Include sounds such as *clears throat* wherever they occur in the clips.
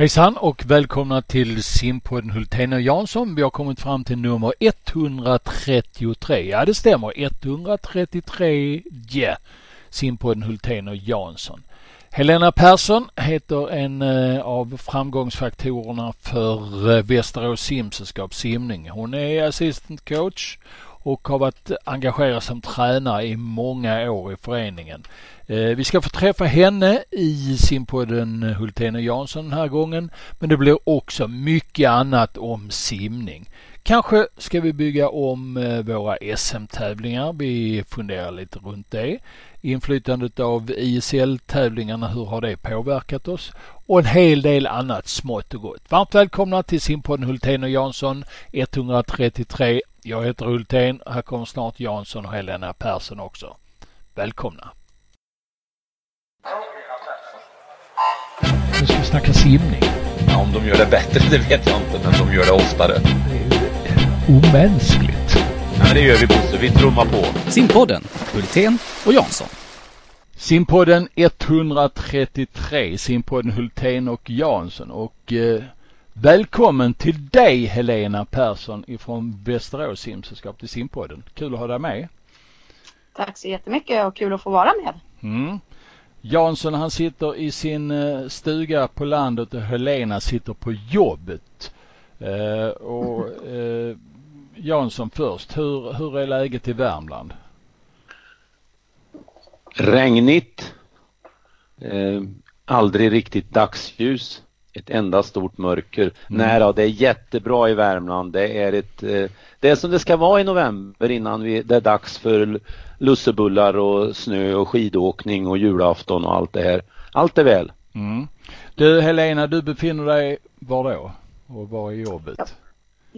Hejsan och välkomna till simpodden Hultén och Jansson. Vi har kommit fram till nummer 133. Ja, det stämmer. 133 yeah. simpodden Hultén och Jansson. Helena Persson heter en eh, av framgångsfaktorerna för eh, Västerås simsällskap simning. Hon är assistant coach och har varit engagerad som tränare i många år i föreningen. Eh, vi ska få träffa henne i simpodden eh, Hultén och Jansson den här gången. Men det blir också mycket annat om simning. Kanske ska vi bygga om eh, våra SM-tävlingar. Vi funderar lite runt det. Inflytandet av ISL-tävlingarna, hur har det påverkat oss? Och en hel del annat smått och gott. Varmt välkomna till simpodden Hultén och Jansson 133. Jag heter Hultén. Här kommer snart Jansson och Helena Persson också. Välkomna! Nu ska vi snacka simning. Ja, om de gör det bättre, det vet jag inte, men de gör det oftare. Det är ju omänskligt. Ja, men det gör vi Bosse, vi trummar på. Simpodden, Hultén och Jansson. Simpodden 133, Simpodden Hultén och Jansson. Och eh, välkommen till dig Helena Persson ifrån Västerås simsällskap till Simpodden. Kul att ha dig med. Tack så jättemycket och kul att få vara med. Mm. Jansson han sitter i sin eh, stuga på landet och Helena sitter på jobbet. Eh, och eh, Jansson först, hur, hur är läget i Värmland? Regnigt. Eh, aldrig riktigt dagsljus. Ett enda stort mörker. Mm. Nej då, det är jättebra i Värmland. Det är ett eh, Det är som det ska vara i november innan vi, det är dags för lussebullar och snö och skidåkning och julafton och allt det här. Allt är väl. Mm. Du Helena, du befinner dig var då? Och var är jobbet? Ja.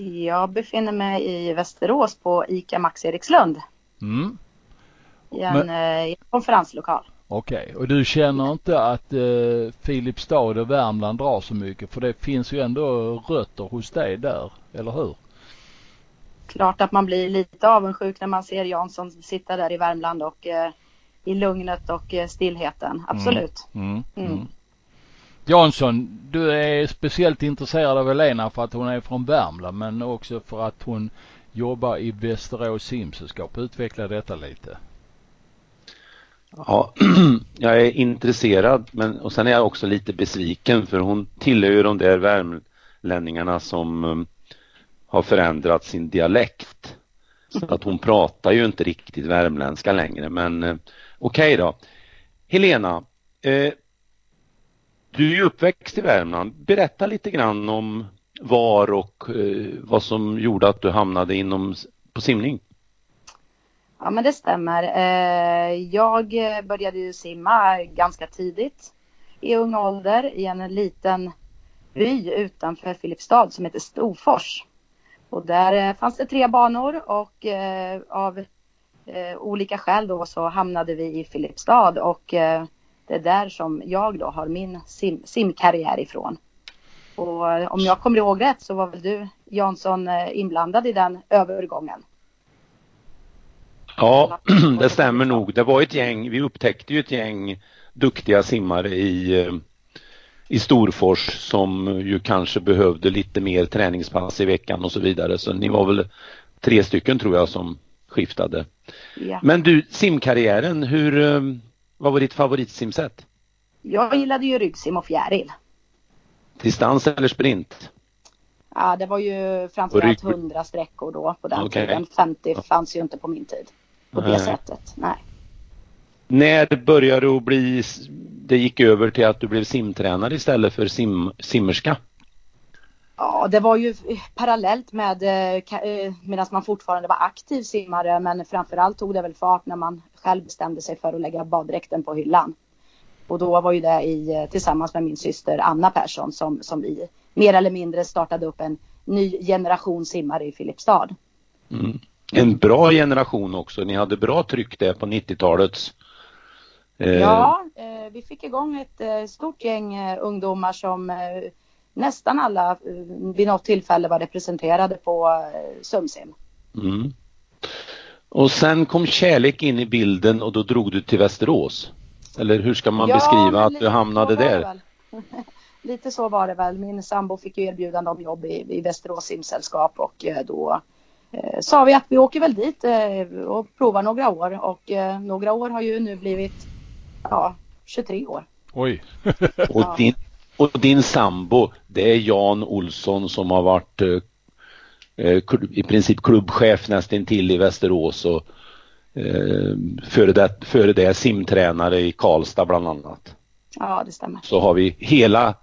Jag befinner mig i Västerås på ICA Max Erikslund. Mm. I en, Men... eh, i en konferenslokal. Okej, okay. och du känner inte att eh, Filipstad och Värmland drar så mycket för det finns ju ändå rötter hos dig där, eller hur? Klart att man blir lite avundsjuk när man ser Jansson sitta där i Värmland och eh, i lugnet och eh, stillheten, absolut. Mm. Mm. Mm. Jansson, du är speciellt intresserad av Helena för att hon är från Värmland men också för att hon jobbar i Västerås simsällskap. Utveckla detta lite. Ja, *clears throat* jag är intresserad men och sen är jag också lite besviken för hon tillhör ju de där värmlänningarna som um, har förändrat sin dialekt. Så att hon pratar ju inte riktigt värmländska längre men uh, okej okay då. Helena, uh, du är ju uppväxt i Värmland. Berätta lite grann om var och uh, vad som gjorde att du hamnade inom på simning. Ja men det stämmer. Eh, jag började ju simma ganska tidigt i ung ålder i en liten by utanför Filipstad som heter Storfors. Och där eh, fanns det tre banor och eh, av olika skäl då så hamnade vi i Filipstad och det är där som jag då har min sim, simkarriär ifrån. Och om jag kommer ihåg rätt så var väl du Jansson inblandad i den övergången? Ja, *clears throat* det stämmer nog. Det var ett gäng, vi upptäckte ju ett gäng duktiga simmare i, eh, i Storfors som ju kanske behövde lite mer träningspass i veckan och så vidare. Så ni var väl tre stycken tror jag som skiftade. Ja. Men du, simkarriären, hur, eh, vad var ditt favoritsimsätt? Jag gillade ju ryggsim och fjäril. Distans eller sprint? Ja, det var ju framförallt 100 sträckor då på den okay. tiden. 50 fanns ju inte på min tid på Nej. det sättet. Nej. När började du bli, det gick över till att du blev simtränare istället för sim, simmerska? Ja, det var ju parallellt med eh, eh, medan man fortfarande var aktiv simmare men framförallt tog det väl fart när man själv bestämde sig för att lägga baddräkten på hyllan. Och då var ju det i, eh, tillsammans med min syster Anna Persson som, som vi mer eller mindre startade upp en ny generation simmare i Filipstad. Mm en bra generation också. Ni hade bra tryck där på 90-talets. Eh... Ja, eh, vi fick igång ett eh, stort gäng ungdomar som nästan alla vid något tillfälle var representerade på Sumsim. Mm. Och sen kom kärlek in i bilden och då drog du till Västerås. Eller hur ska man ja, beskriva att du hamnade där? *laughs* lite så var det väl. Min sambo fick ju erbjudande om jobb i, i Västerås simsällskap och då sa vi att vi åker väl dit eh, och provar några år och eh, några år har ju nu blivit ja, 23 år. Oj. *laughs* och, din, och din sambo, det är Jan Olsson som har varit eh, eh i princip klubbchef nästan till i Västerås och eh, före, det, före det simtränare i Karlstad bland annat. Ja, det stämmer. Så har vi hela,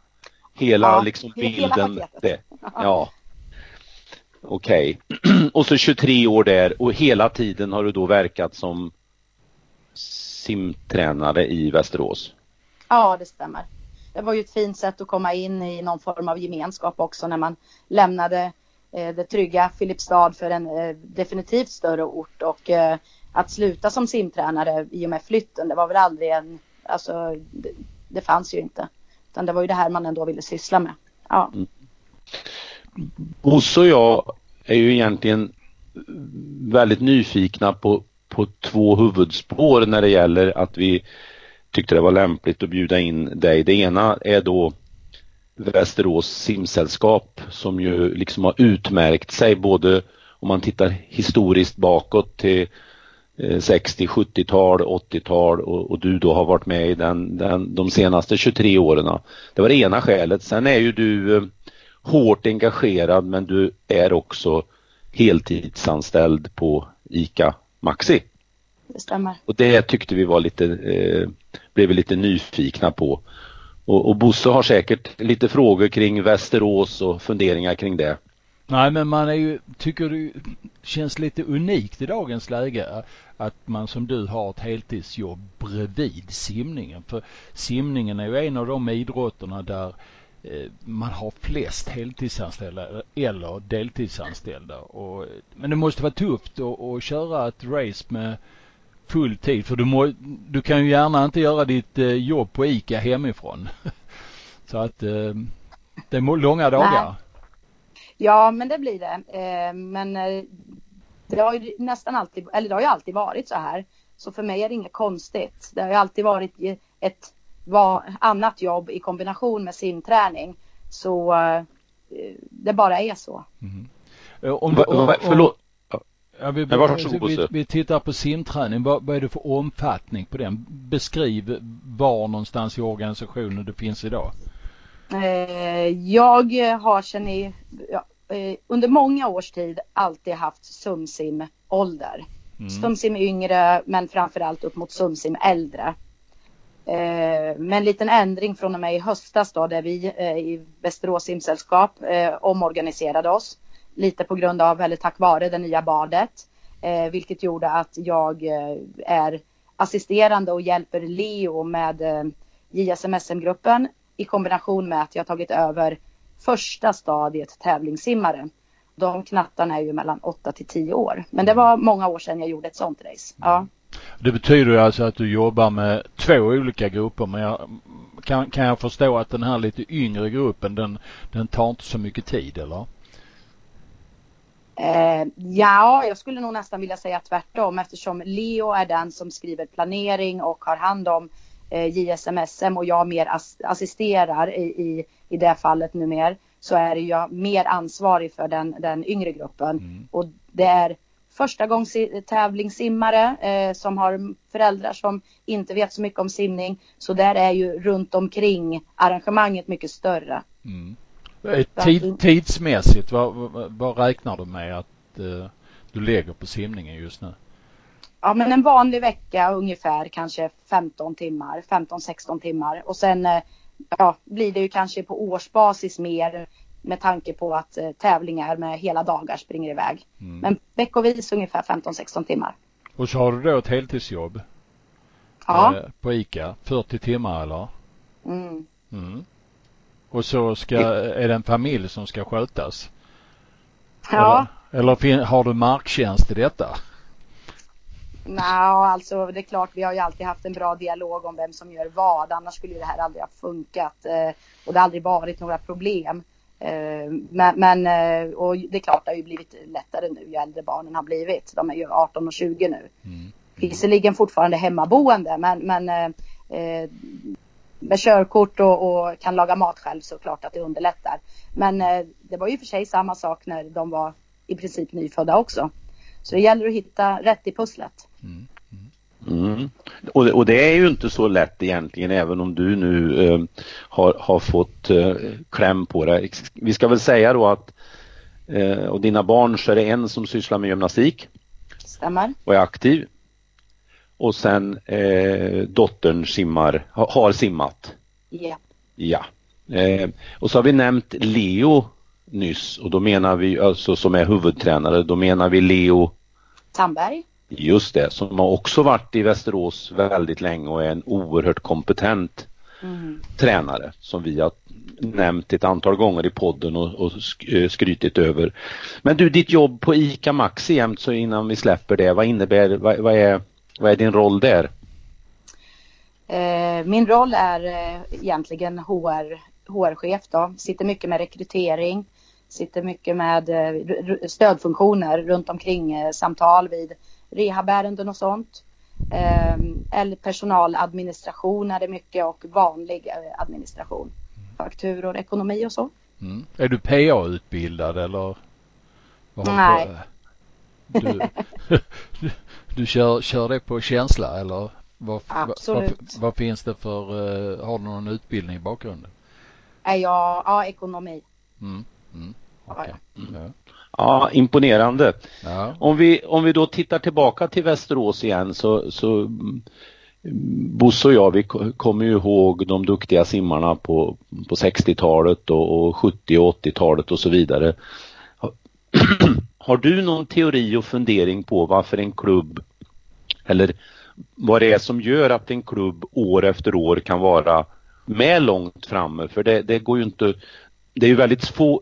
hela ja, liksom bilden. Hela det. *laughs* Ja. Okej. Okay. *clears throat* och så 23 år där och hela tiden har du då verkat som simtränare i Västerås. Ja, det stämmer. Det var ju ett fint sätt att komma in i någon form av gemenskap också när man lämnade eh, det trygga Filipstad för en eh, definitivt större ort och eh, att sluta som simtränare i och med flytten, det var väl aldrig en, alltså det, det fanns ju inte. Utan det var ju det här man ändå ville syssla med. Ja. Mm. Bosse och jag är ju egentligen väldigt nyfikna på, på två huvudspår när det gäller att vi tyckte det var lämpligt att bjuda in dig. Det ena är då Västerås simsällskap som ju liksom har utmärkt sig både om man tittar historiskt bakåt till 60, 70-tal, 80-tal och, och, du då har varit med i den, den, de senaste 23 åren. Det var det ena skälet. Sen är ju du eh, hårt engagerad men du är också heltidsanställd på ICA Maxi. Det stämmer. Och det tyckte vi var lite, eh, blev vi lite nyfikna på. Och, och Bosse har säkert lite frågor kring Västerås och funderingar kring det. Nej men man är ju, tycker det känns lite unikt i dagens läge att man som du har ett heltidsjobb bredvid simningen. För simningen är ju en av de idrotterna där eh, man har flest heltidsanställda eller deltidsanställda. Och, men det måste vara tufft att, att köra ett race med full tid för du, må, du kan ju gärna inte göra ditt eh, jobb på ICA hemifrån. *laughs* Så att eh, det är långa dagar. Nej. Ja, men det blir det. Eh, men eh, det har ju nästan alltid, eller det har ju alltid varit så här. Så för mig är det inget konstigt. Det har ju alltid varit ett annat jobb i kombination med simträning. Så eh, det bara är så. Mm. Om, om, om, förlåt. Ja, vi, vi, vi, tittar på simträning. Vad, vad är det för omfattning på den? Beskriv var någonstans i organisationen det finns idag. Eh, jag har sedan i, ja, under många års tid alltid haft sumsim-ålder. Mm. Sumsim yngre men framförallt upp mot sumsim äldre. Eh, med en liten ändring från och med i höstas då där vi eh, i Västerås simsällskap eh, omorganiserade oss. Lite på grund av, eller tack vare det nya badet. Eh, vilket gjorde att jag är assisterande och hjälper Leo med JSMSM-gruppen i kombination med att jag tagit över första stadiet tävlingssimmare. De knattarna är ju mellan 8 till 10 år. Men det var många år sedan jag gjorde ett sånt race. Ja. Det betyder alltså att du jobbar med två olika grupper men jag, kan, kan jag förstå att den här lite yngre gruppen den, den tar inte så mycket tid eller? Eh, ja, jag skulle nog nästan vilja säga tvärtom eftersom Leo är den som skriver planering och har hand om eh, JSMSM och jag mer ass assisterar i, i, i det fallet numera så är jag mer ansvarig för den, den yngre gruppen. Mm. Och det är första gångs tävlingssimmare eh, som har föräldrar som inte vet så mycket om simning. Så där är ju runt omkring arrangemanget mycket större. Mm. Tid, tidsmässigt, vad, vad, vad, räknar du med att eh, du lägger på simningen just nu? ja, men en vanlig vecka ungefär kanske 15 timmar, 15-16 timmar och sen eh, ja, blir det ju kanske på årsbasis mer med tanke på att eh, tävlingar med hela dagar springer iväg. Mm. Men veckovis ungefär 15-16 timmar. Och så har du då ett heltidsjobb? Ja. Eh, på ICA, 40 timmar eller? Mm. mm. Och så ska, är det en familj som ska skötas? Ja. Eller, eller har du marktjänst i detta? Nej, alltså det är klart vi har ju alltid haft en bra dialog om vem som gör vad. Annars skulle det här aldrig ha funkat. Eh, och det har aldrig varit några problem. Eh, men, men eh, och det är klart det har ju blivit lättare nu ju äldre barnen har blivit. De är ju 18 och 20 nu. Mm. Visserligen fortfarande hemmaboende men, men med körkort och, och, kan laga mat själv så klart att det underlättar. Men eh, det var ju för sig samma sak när de var i princip nyfödda också. Så det gäller att hitta rätt i pusslet. Mm. Mm. Och, och, det är ju inte så lätt egentligen även om du nu eh, har, har fått eh, kläm på det. Vi ska väl säga då att eh, och dina barn så är det en som sysslar med gymnastik. Stämmer. Och är aktiv. Och sen eh, dottern simmar, ha, har simmat. Ja. Ja. Eh, och så har vi nämnt Leo nyss och då menar vi, alltså som är huvudtränare, då menar vi Leo Tamberg. Just det, som har också varit i Västerås väldigt länge och är en oerhört kompetent mm. tränare som vi har nämnt ett antal gånger i podden och, och eh, skrytit över. Men du, ditt jobb på ICA Maxi jämt så innan vi släpper det, vad innebär, vad, vad är, vad är din roll där? Eh, min roll är eh, egentligen HR, HR-chef då, sitter mycket med rekrytering, sitter mycket med stödfunktioner runt omkring samtal vid rehabärenden och sånt. Ehm, eller personaladministration är det mycket och vanlig eh, administration. Fakturor, ekonomi och så. Mm. Är du PA-utbildad eller? Nej. Du, du, *laughs* du kör, kör det på känsla eller? Vad, Absolut. Vad, vad, finns det för, uh, har du någon utbildning i bakgrunden? Är jag, ja, ekonomi. Mm. Mm. Okay. Ja. Ja, imponerande. Ja. Om, vi, om vi då tittar tillbaka till Västerås igen så, så Bosse och jag vi kommer ju ihåg de duktiga simmarna på, på 60-talet och, och 70 och 80-talet och så vidare. *clears throat* Har du någon teori och fundering på varför en klubb eller vad det är som gör att en klubb år efter år kan vara med långt framme? För det, det går ju inte, det är ju väldigt få,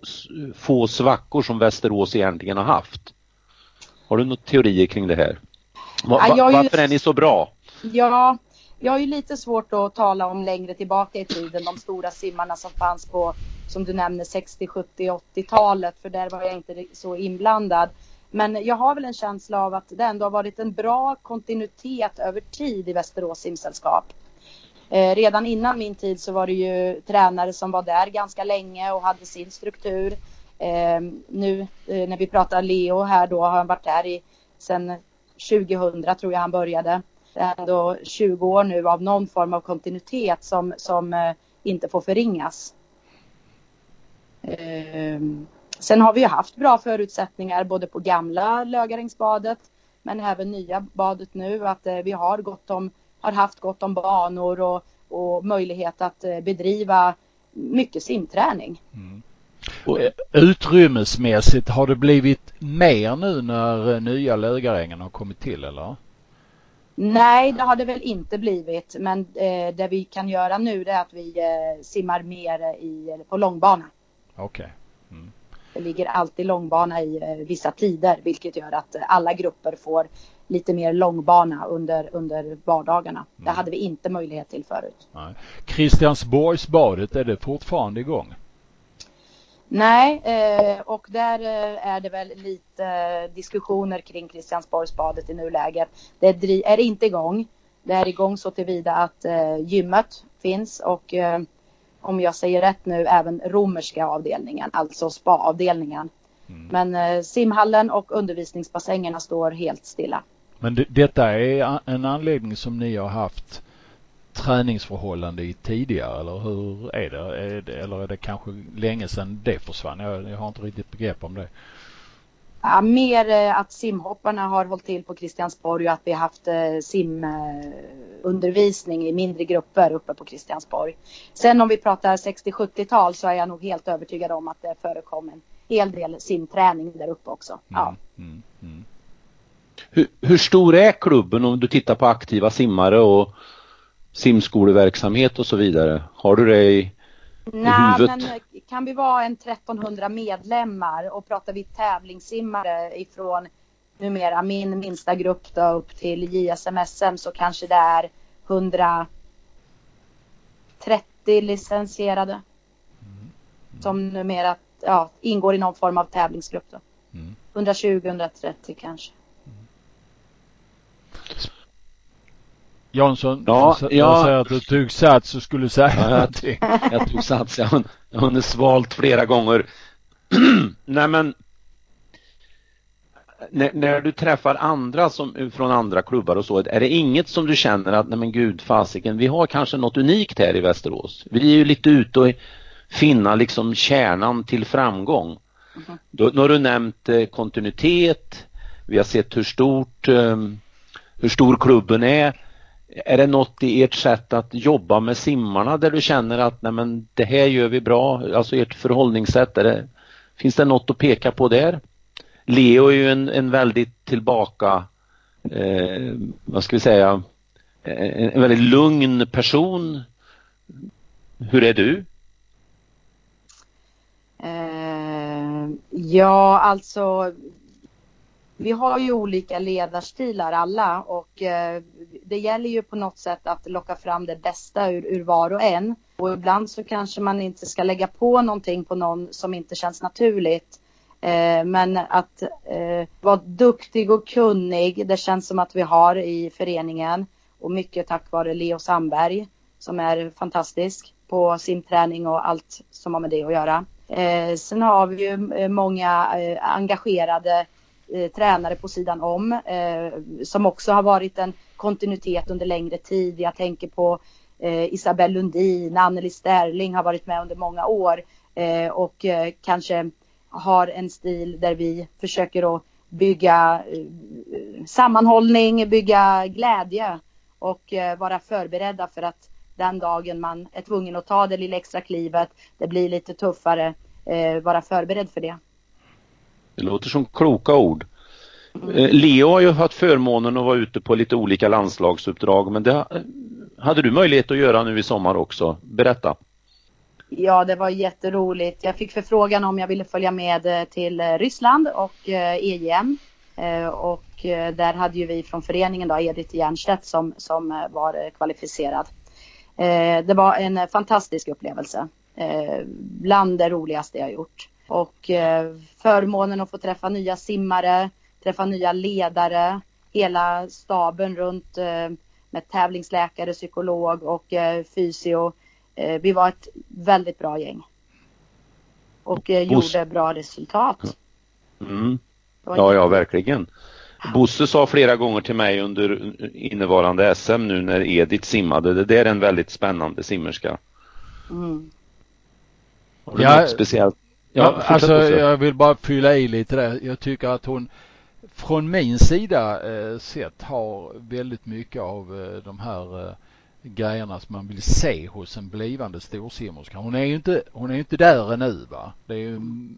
få svackor som Västerås egentligen har haft. Har du några teorier kring det här? Va, ja, varför ju... är ni så bra? Ja, jag har ju lite svårt att tala om längre tillbaka i tiden, de stora simmarna som fanns på, som du nämner, 60, 70, 80-talet, för där var jag inte så inblandad. Men jag har väl en känsla av att det ändå har varit en bra kontinuitet över tid i Västerås simsällskap. Eh, redan innan min tid så var det ju tränare som var där ganska länge och hade sin struktur. Eh, nu eh, när vi pratar Leo här då har han varit där i sen 2000 tror jag han började. Det är ändå 20 år nu av någon form av kontinuitet som, som eh, inte får förringas. Eh, sen har vi ju haft bra förutsättningar både på gamla Lögarängsbadet men även nya badet nu att eh, vi har gott om har haft gott om banor och, och möjlighet att eh, bedriva mycket simträning. Mm. Och eh, utrymmesmässigt har det blivit mer nu när eh, nya Lögarängen har kommit till eller? Nej, det har det väl inte blivit. Men eh, det vi kan göra nu är att vi eh, simmar mer i, på långbana. Okej. Okay. Mm. Det ligger alltid långbana i eh, vissa tider vilket gör att alla grupper får lite mer långbana under, under vardagarna. Mm. Det hade vi inte möjlighet till förut. Nej. Kristiansborgsbadet, är det fortfarande igång? Nej, eh, och där eh, är det väl lite eh, diskussioner kring Kristiansborgsbadet i nuläget. Det är inte igång. Det är igång så tillvida att eh, gymmet finns och eh, om jag säger rätt nu även romerska avdelningen, alltså spa-avdelningen. Mm. Men eh, simhallen och undervisningsbassängerna står helt stilla. Men det, detta är en anläggning som ni har haft träningsförhållande i tidigare eller hur är det? är det? Eller är det kanske länge sedan det försvann? Jag, jag har inte riktigt begrepp om det. Ja, mer eh, att simhopparna har hållit till på Kristiansborg och att vi har haft eh, simundervisning i mindre grupper uppe på Kristiansborg. Sen om vi pratar 60-70-tal så är jag nog helt övertygad om att det förekom en hel del simträning där uppe också. Ja. Mm, mm, mm. Hur, hur, stor är klubben om du tittar på aktiva simmare och simskoleverksamhet och så vidare? Har du det i, Nej, i huvudet? Men kan vi vara en 1300 medlemmar och pratar vi tävlingssimmare ifrån numera min minsta grupp då upp till JSMSM så kanske det är 130 licensierade. Mm. Mm. Som numera ja, ingår i någon form av tävlingsgrupp då. Mm. 120-130 kanske. Jansson, ja, jag ja. säger att du tog sats och skulle säga ja, någonting. Jag, *laughs* jag tog sats, jag, jag har svalt flera gånger. *clears throat* Nej men när, när, du träffar andra som, från andra klubbar och så, är det inget som du känner att, nej men gud fasiken, vi har kanske något unikt här i Västerås. Vi är ju lite ute och finna liksom kärnan till framgång. Mm. Då, då har du nämnt eh, kontinuitet, vi har sett hur stort, eh, hur stor klubben är. Är det något i ert sätt att jobba med simmarna där du känner att nej men det här gör vi bra, alltså ert förhållningssätt, är det, finns det något att peka på där? Leo är ju en, en väldigt tillbaka, eh, vad ska vi säga, en, en väldigt lugn person. Hur är du? Eh, ja, alltså vi har ju olika ledarstilar alla och eh, det gäller ju på något sätt att locka fram det bästa ur, ur, var och en. Och ibland så kanske man inte ska lägga på någonting på någon som inte känns naturligt. Eh, men att eh, vara duktig och kunnig, det känns som att vi har i föreningen och mycket tack vare Leo Sandberg som är fantastisk på simträning och allt som har med det att göra. Eh, sen har vi ju eh, många eh, engagerade Eh, tränare på sidan om eh, som också har varit en kontinuitet under längre tid. Jag tänker på eh, Isabelle Lundin, Anneli Sterling har varit med under många år och kanske har en stil där vi försöker att bygga eh, sammanhållning, bygga glädje och eh, vara förberedda för att den dagen man är tvungen att ta det lilla extra klivet, det blir lite tuffare, eh, vara förberedd för det. Det låter som kloka ord. Mm. Leo har ju haft förmånen att vara ute på lite olika landslagsuppdrag men det hade du möjlighet att göra nu i sommar också. Berätta. Ja, det var jätteroligt. Jag fick förfrågan om jag ville följa med eh, till eh, Ryssland och EM. Och där hade ju vi från föreningen då Edith Jernstedt som, som var kvalificerad. Det var en fantastisk upplevelse. Bland det roligaste jag gjort. Och förmånen att få träffa nya simmare, träffa nya ledare, hela staben runt med tävlingsläkare, psykolog och fysio eh, vi var ett väldigt bra gäng. Och eh, gjorde bra resultat. Mm. Ja, ja, verkligen. Bosse sa flera gånger till mig under innevarande SM nu när Edith simmade, det där är en väldigt spännande simmerska. Mm. Har du ja, något speciellt? Ja, alltså jag vill bara fylla i lite där. Jag tycker att hon från min sida eh, sett har väldigt mycket av eh, de här eh, grejerna som man vill se hos en blivande storsimmerska. Hon är ju inte, hon är inte där ännu va. Det är ju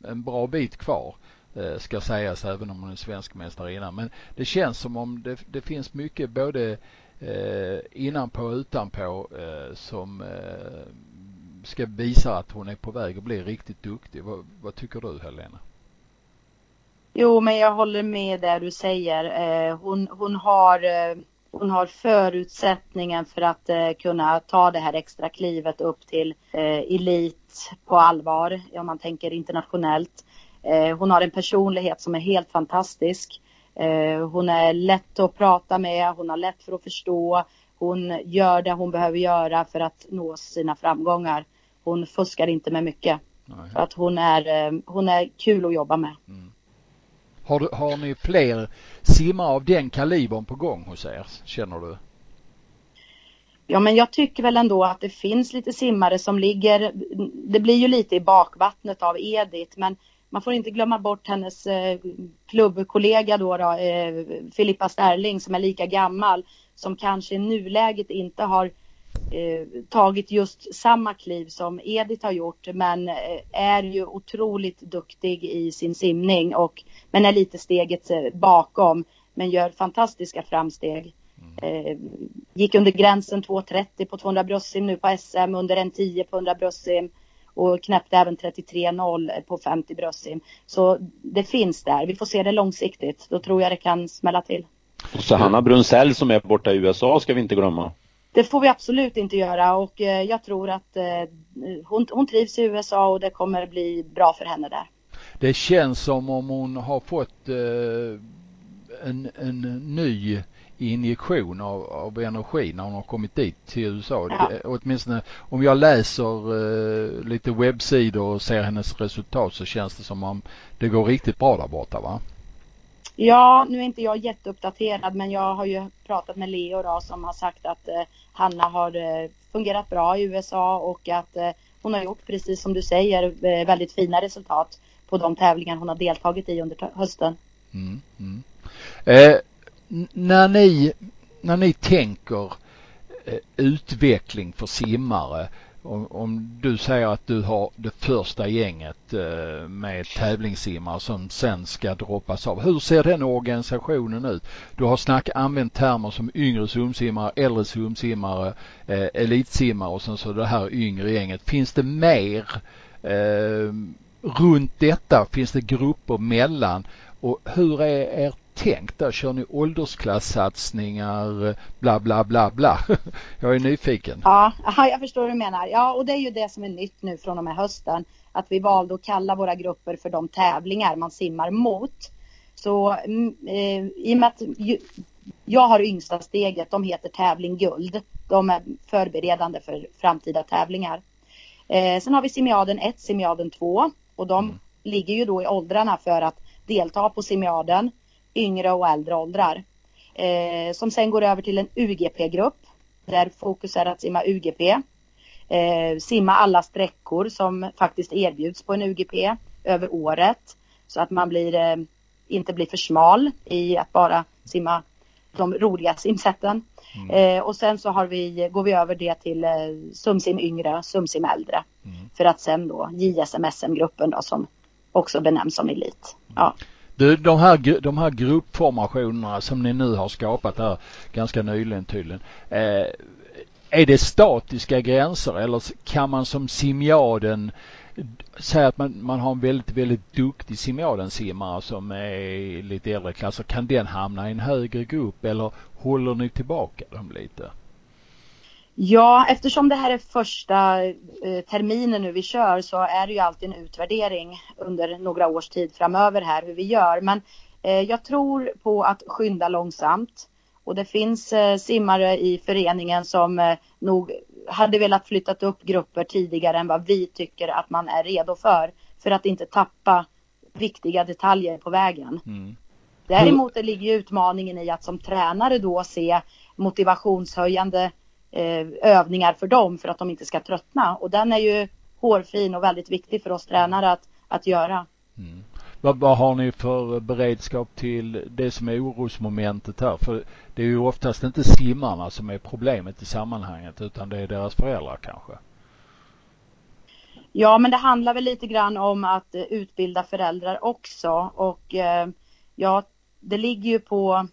en bra bit kvar eh, ska sägas även om hon är svensk mästarinna. Men det känns som om det, det finns mycket både eh, innanpå och utanpå eh, som eh, ska visa att hon är på väg att bli riktigt duktig. Vad, vad tycker du Helena? Jo, men jag håller med där du säger. Eh, hon, hon har eh, hon har förutsättningen för att eh, kunna ta det här extra klivet upp till elit på allvar, om man tänker internationellt. Hon har en personlighet som är helt fantastisk. Hon är lätt att prata med, hon har lätt för att förstå. Hon gör det hon behöver göra för att nå sina framgångar. Hon fuskar inte med mycket. Nej. För att hon är, eh, hon är kul att jobba med. Mm. Har, har ni fler simmare av den kalibern på gång hos er, känner du? Ja, men jag tycker väl ändå att det finns lite simmare som ligger, det blir ju lite i bakvattnet av Edith, men man får inte glömma bort hennes eh, klubbkollega då, då eh, Filippa Sterling som är lika gammal, som kanske i nuläget inte har tagit just samma kliv som Edith har gjort men eh, är ju otroligt duktig i sin simning och men är lite steget eh, bakom men gör fantastiska framsteg. Mm. Eh, gick under gränsen 2.30 på 200 bröstsim nu på SM, under en 10 på 100 bröstsim och knäppte även 33.0 på 50 bröstsim. Så det finns där. Vi får se det långsiktigt. Då tror jag det kan smälla till. Och så Hanna Brunsell som är borta i USA ska vi inte glömma. Det får vi absolut inte göra och eh, jag tror att eh, hon, hon trivs i USA och det kommer bli bra för henne där. Det känns som om hon har fått eh, en, en ny injektion av, av energi när hon har kommit dit till USA. Ja. Det, åtminstone om jag läser lite webbsidor och ser hennes resultat så känns det som om det går riktigt bra där borta va? Ja, nu är inte jag jätteuppdaterad men jag har ju pratat med Leo då som har sagt att eh, Hanna har eh, fungerat bra i USA och att eh, hon har gjort precis som du säger eh, väldigt fina resultat på de tävlingar hon har deltagit i under hösten. Mm, mm. Eh, när, ni, när ni tänker eh, utveckling för simmare om, om, du säger att du har det första gänget eh, med tävlingssimmare som sen ska droppas av. Hur ser den organisationen ut? Du har snack, använt termer som yngre simsimmare, äldre simsimmare, eh, elitsimmare och sen så det här yngre gänget. Finns det mer eh, runt detta? Finns det grupper mellan? Och hur är ert tänkt där? Kör ni åldersklassatsningar, bla bla bla bla? *laughs* Jag är nyfiken. Ja, jag förstår hur du menar. Ja, och det är ju det som är nytt nu från och med hösten. Att vi valde att kalla våra grupper för de tävlingar man simmar mot. Så mm, eh, i och med att jag har yngsta steget, de heter tävling guld. De är förberedande för framtida tävlingar. Eh, sen har vi semiaden 1, semiaden 2 och de mm. ligger ju då i åldrarna för att delta på semiaden yngre och äldre åldrar. Eh, som sen går över till en UGP-grupp där fokus är att simma UGP. Eh, simma alla sträckor som faktiskt erbjuds på en UGP över året så att man blir, eh, inte blir för smal i att bara simma de roliga simsätten. Mm. Eh, och sen så har vi, går vi över det till eh, sumsim yngre, sumsim äldre. Mm. För att sen då JSM-SM-gruppen då som också benämns som elit. Ja. Du, de här, de här gruppformationerna som ni nu har skapat här ganska nyligen tydligen. Eh, är det statiska gränser eller kan man som simjaden säga att man, man har en väldigt, väldigt duktig simjaden-simmare som är lite äldre klasser. Kan den hamna i en högre grupp eller håller ni tillbaka dem lite? Ja, eftersom det här är första eh, terminen nu vi kör så är det ju alltid en utvärdering under några års tid framöver här hur vi gör. Men eh, jag tror på att skynda långsamt. Och det finns eh, simmare i föreningen som nog hade velat flyttat upp grupper tidigare än vad vi tycker att man är redo för. För att inte tappa viktiga detaljer på vägen. Mm. Däremot ligger utmaningen i att som tränare då se motivationshöjande övningar för dem för att de inte ska tröttna. Och den är ju hårfin och väldigt viktig för oss tränare att, att göra. Mm. Vad, vad, har ni för beredskap till det som är orosmomentet här? För det är ju oftast inte simmarna som är problemet i sammanhanget utan det är deras föräldrar kanske. Ja, men det handlar väl lite grann om att utbilda föräldrar också och eh, ja, det ligger ju på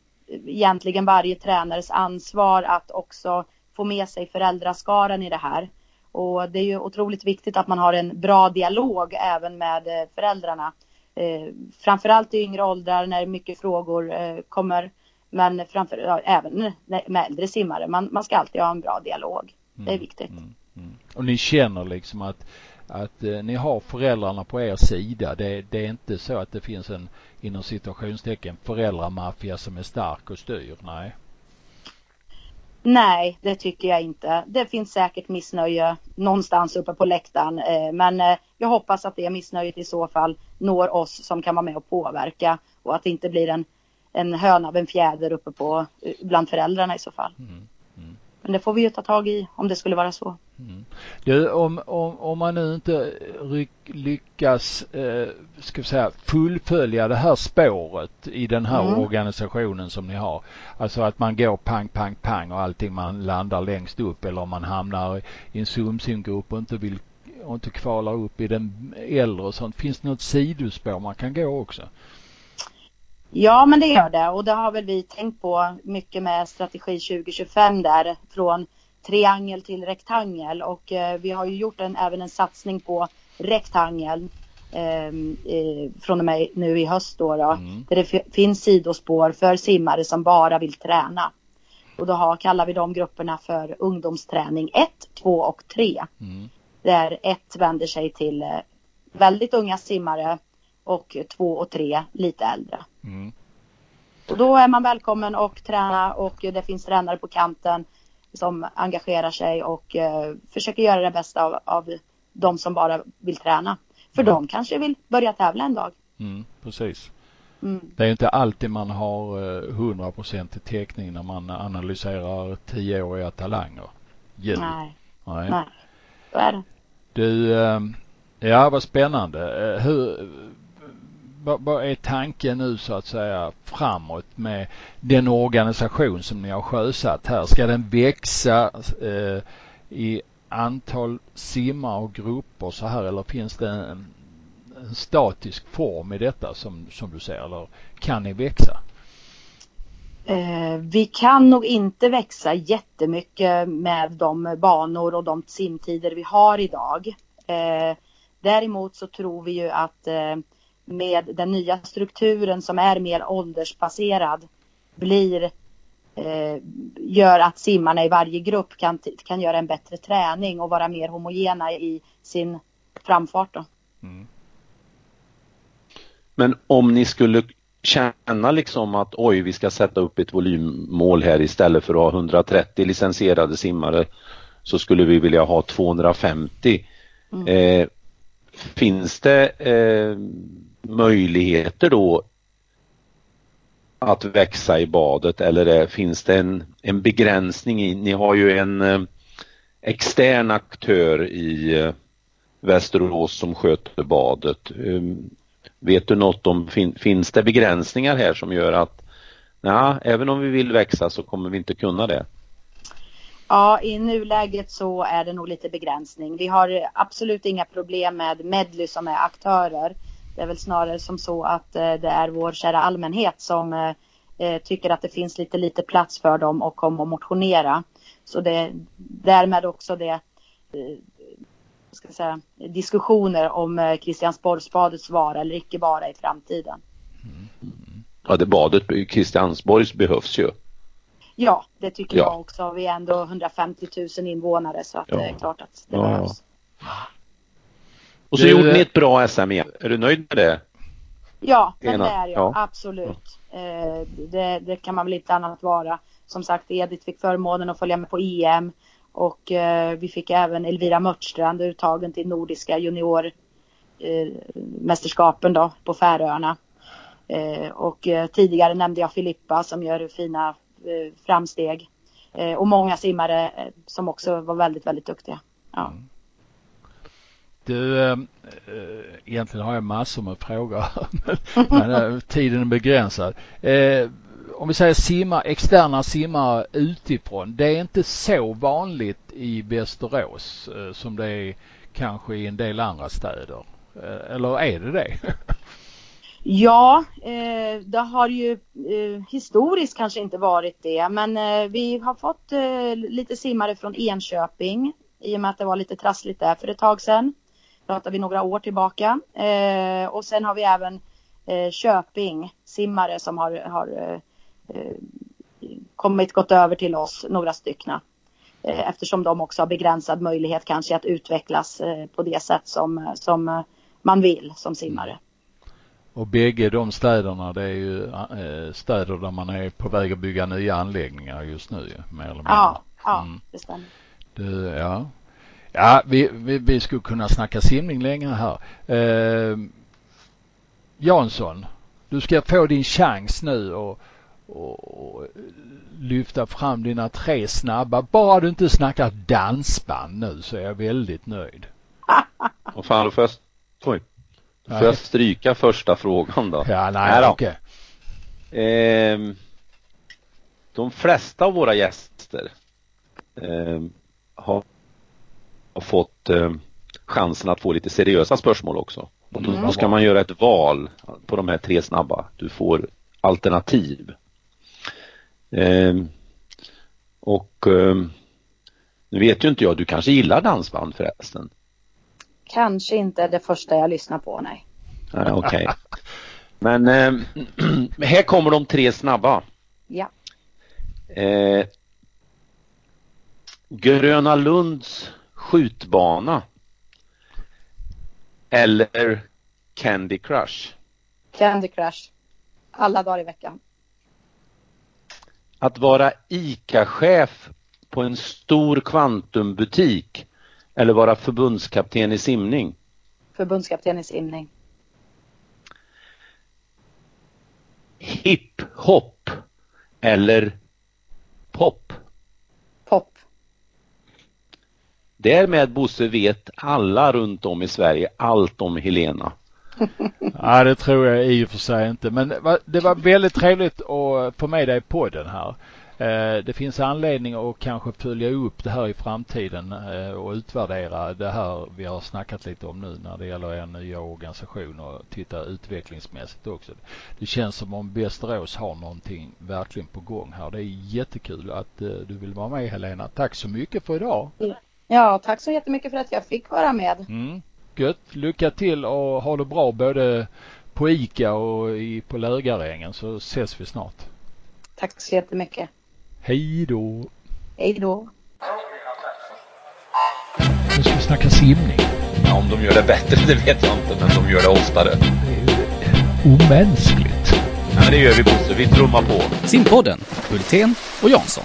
egentligen varje tränares ansvar att också få med sig föräldraskaran i det här. Och det är ju otroligt viktigt att man har en bra dialog även med eh, föräldrarna. Eh, framförallt i yngre åldrar när mycket frågor eh, kommer. Men framför, ja, även med äldre simmare. Man, man ska alltid ha en bra dialog. Det är mm, viktigt. Mm, mm. Och ni känner liksom att, att eh, ni har föräldrarna på er sida. Det, det, är inte så att det finns en inom situationstecken föräldramaffia som är stark och styr. Nej. Nej, det tycker jag inte. Det finns säkert missnöje någonstans uppe på läktaren, eh, men eh, jag hoppas att det missnöjet i så fall når oss som kan vara med och påverka och att det inte blir en, en höna av en fjäder uppe på eh, bland föräldrarna i så fall. Mm. Men det får vi ju ta tag i om det skulle vara så. Mm. Du, om, om, om man nu inte lyckas eh, ska vi säga, fullfölja det här spåret i den här mm. organisationen som ni har. Alltså att man går pang, pang, pang och allting man landar längst upp eller om man hamnar i en sumsimgrupp och inte vill och inte kvala upp i den äldre och sånt. Finns det något sidospår man kan gå också? Ja, men det gör det och det har väl vi tänkt på mycket med strategi 2025 där från triangel till rektangel och eh, vi har ju gjort en, även en satsning på rektangel ehm, eh, från och med nu i höst då, då mm. där det finns sidospår för simmare som bara vill träna. Och då har, kallar vi de grupperna för ungdomsträning 1, 2 och 3. Mm. Där 1 vänder sig till eh, väldigt unga simmare och två och tre lite äldre. Mm. Och då är man välkommen och träna och det finns tränare på kanten som engagerar sig och eh, försöker göra det bästa av, av de som bara vill träna. För mm. de kanske vill börja tävla en dag. Mm, precis. Mm. Det är inte alltid man har 100 procent i täckning när man analyserar tioåriga talanger. Djur. Nej. Nej. Nej, så är det. Du, eh, ja vad spännande. Eh, hur, vad, är tanken nu så att säga framåt med den organisation som ni har sjösatt här? Ska den växa eh, i antal simmar och grupper så här eller finns det en, en statisk form i detta som, som du ser eller kan ni växa? Eh, vi kan nog inte växa jättemycket med de banor och de simtider vi har idag. Eh, däremot så tror vi ju att eh, med den nya strukturen som är mer åldersbaserad blir eh, gör att simmarna i varje grupp kan, kan göra en bättre träning och vara mer homogena i sin framfart. Då. Mm. Men om ni skulle känna liksom att oj, vi ska sätta upp ett volymmål här istället för att ha 130 licensierade simmare så skulle vi vilja ha 250. Mm. Eh, finns det eh, möjligheter då att växa i badet eller är, finns det en, en begränsning i, ni har ju en eh, extern aktör i eh, Västerås som sköter badet. Ehm, vet du något om, fin, finns det begränsningar här som gör att ja, även om vi vill växa så kommer vi inte kunna det? Ja, i nuläget så är det nog lite begränsning. Vi har absolut inga problem med Medley som är aktörer. Det är väl snarare som så att eh, det är vår kära allmänhet som eh, eh, tycker att det finns lite lite plats för dem och komma och motionera. Så det är därmed också det ska säga, diskussioner om Kristiansborgsbadets vara eller icke vara i framtiden. Mm. Ja, det badet Kristiansborgs behövs ju. Ja, det tycker ja. jag också. Vi är ändå 150 000 invånare så att ja. det är klart att det ja. behövs. Och så du... gjorde ni ett bra SM igen. Är du nöjd med det? Ja, men det är jag. Ja. Absolut. Eh, det, det, kan man väl inte annat vara. Som sagt, Edith fick förmånen att följa med på EM och eh, vi fick även Elvira Mörtstrand uttagen till Nordiska juniormästerskapen då på Färöarna. Eh, och eh, tidigare nämnde jag Filippa som gör fina eh, Eh, framsteg. Eh, och många simmare eh, som också var väldigt, väldigt duktiga. Ja. Mm. Du, äh, egentligen har jag massor med frågor *laughs* men tiden är begränsad. Äh, om vi säger simmar, externa simmare utifrån. Det är inte så vanligt i Västerås äh, som det är kanske i en del andra städer. Eller är det det? *laughs* Ja, eh, det har ju eh, historiskt kanske inte varit det, men eh, vi har fått eh, lite simmare från Enköping i och med att det var lite trassligt där för ett tag sedan pratar vi några år tillbaka. Eh, och sen har vi även eh, Köping simmare som har, har eh, eh kommit, gått över till oss, några styckna. Eh, eftersom de också har begränsad möjlighet kanske att utvecklas eh, på det sätt som, som eh, man vill som simmare. Och bägge de städerna det är ju äh, städer där man är på väg att bygga nya anläggningar just nu mer eller mindre. Ja, ja mm. det stämmer. Det, ja, Ja, vi, vi, vi skulle kunna snacka simning länge här. Eh, Jansson, du ska få din chans nu och, och lyfta fram dina tre snabba. Bara du inte snackar dansband nu så är jag väldigt nöjd. *laughs* Vad fan, då får jag, oj, får jag stryka första frågan då? Ja, nej, nej okej. Okay. Eh, de flesta av våra gäster eh, har har fått eh, chansen att få lite seriösa spörsmål också. Och då mm. ska man göra ett val på de här tre snabba. Du får alternativ. Eh, och eh, nu vet ju inte jag, du kanske gillar dansband förresten? Kanske inte det första jag lyssnar på, nej. nej Okej. Okay. Men eh, *clears throat* här kommer de tre snabba. Ja. Eh, Gröna Lunds skjutbana eller Candy Crush? Candy Crush. Alla dagar i veckan. att vara ICA-chef på en stor kvantumbutik eller vara förbundskapten i simning? Förbundskapten i simning. Hiphop eller pop? Pop. Därmed Bosse vet alla runt om i Sverige allt om Helena. *laughs* ja, det tror jag i och för sig inte. Men det var väldigt trevligt att få med dig på den här. Eh, det finns anledning att kanske följa upp det här i framtiden eh, och utvärdera det här vi har snackat lite om nu när det gäller er nya organisation och titta utvecklingsmässigt också. Det känns som om Västerås har någonting verkligen på gång här. Det är jättekul att eh, du vill vara med Helena. Tack så mycket för idag. Ja, tack så jättemycket för att jag fick vara med. Mm. Gött. Lycka till och ha det bra både på ICA och i, på Lögarängen så ses vi snart. Tack så jättemycket. Hej då. Hej då. Nu ska vi snacka simning. Ja, om de gör det bättre det vet jag inte, men de gör det oftare. Det är omänskligt. Ja, men det gör vi Bosse. Vi trummar på. Simpodden, Hultén och Jansson.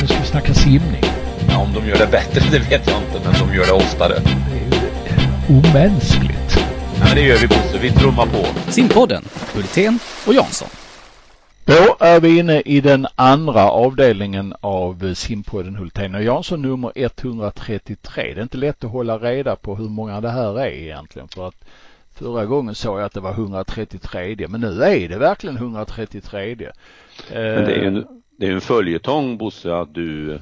Nu ska vi snacka simning. Ja, om de gör det bättre det vet jag inte, men de gör det oftare. Det är omänskligt. Ja, men det gör vi Bosse. Vi trummar på. Simpodden, Hultén och Jansson. Då är vi inne i den andra avdelningen av simpodden Hultén och Jansson nummer 133. Det är inte lätt att hålla reda på hur många det här är egentligen för att förra gången sa jag att det var 133 men nu är det verkligen 133. Men det är ju en, det är en följetong Bosse att du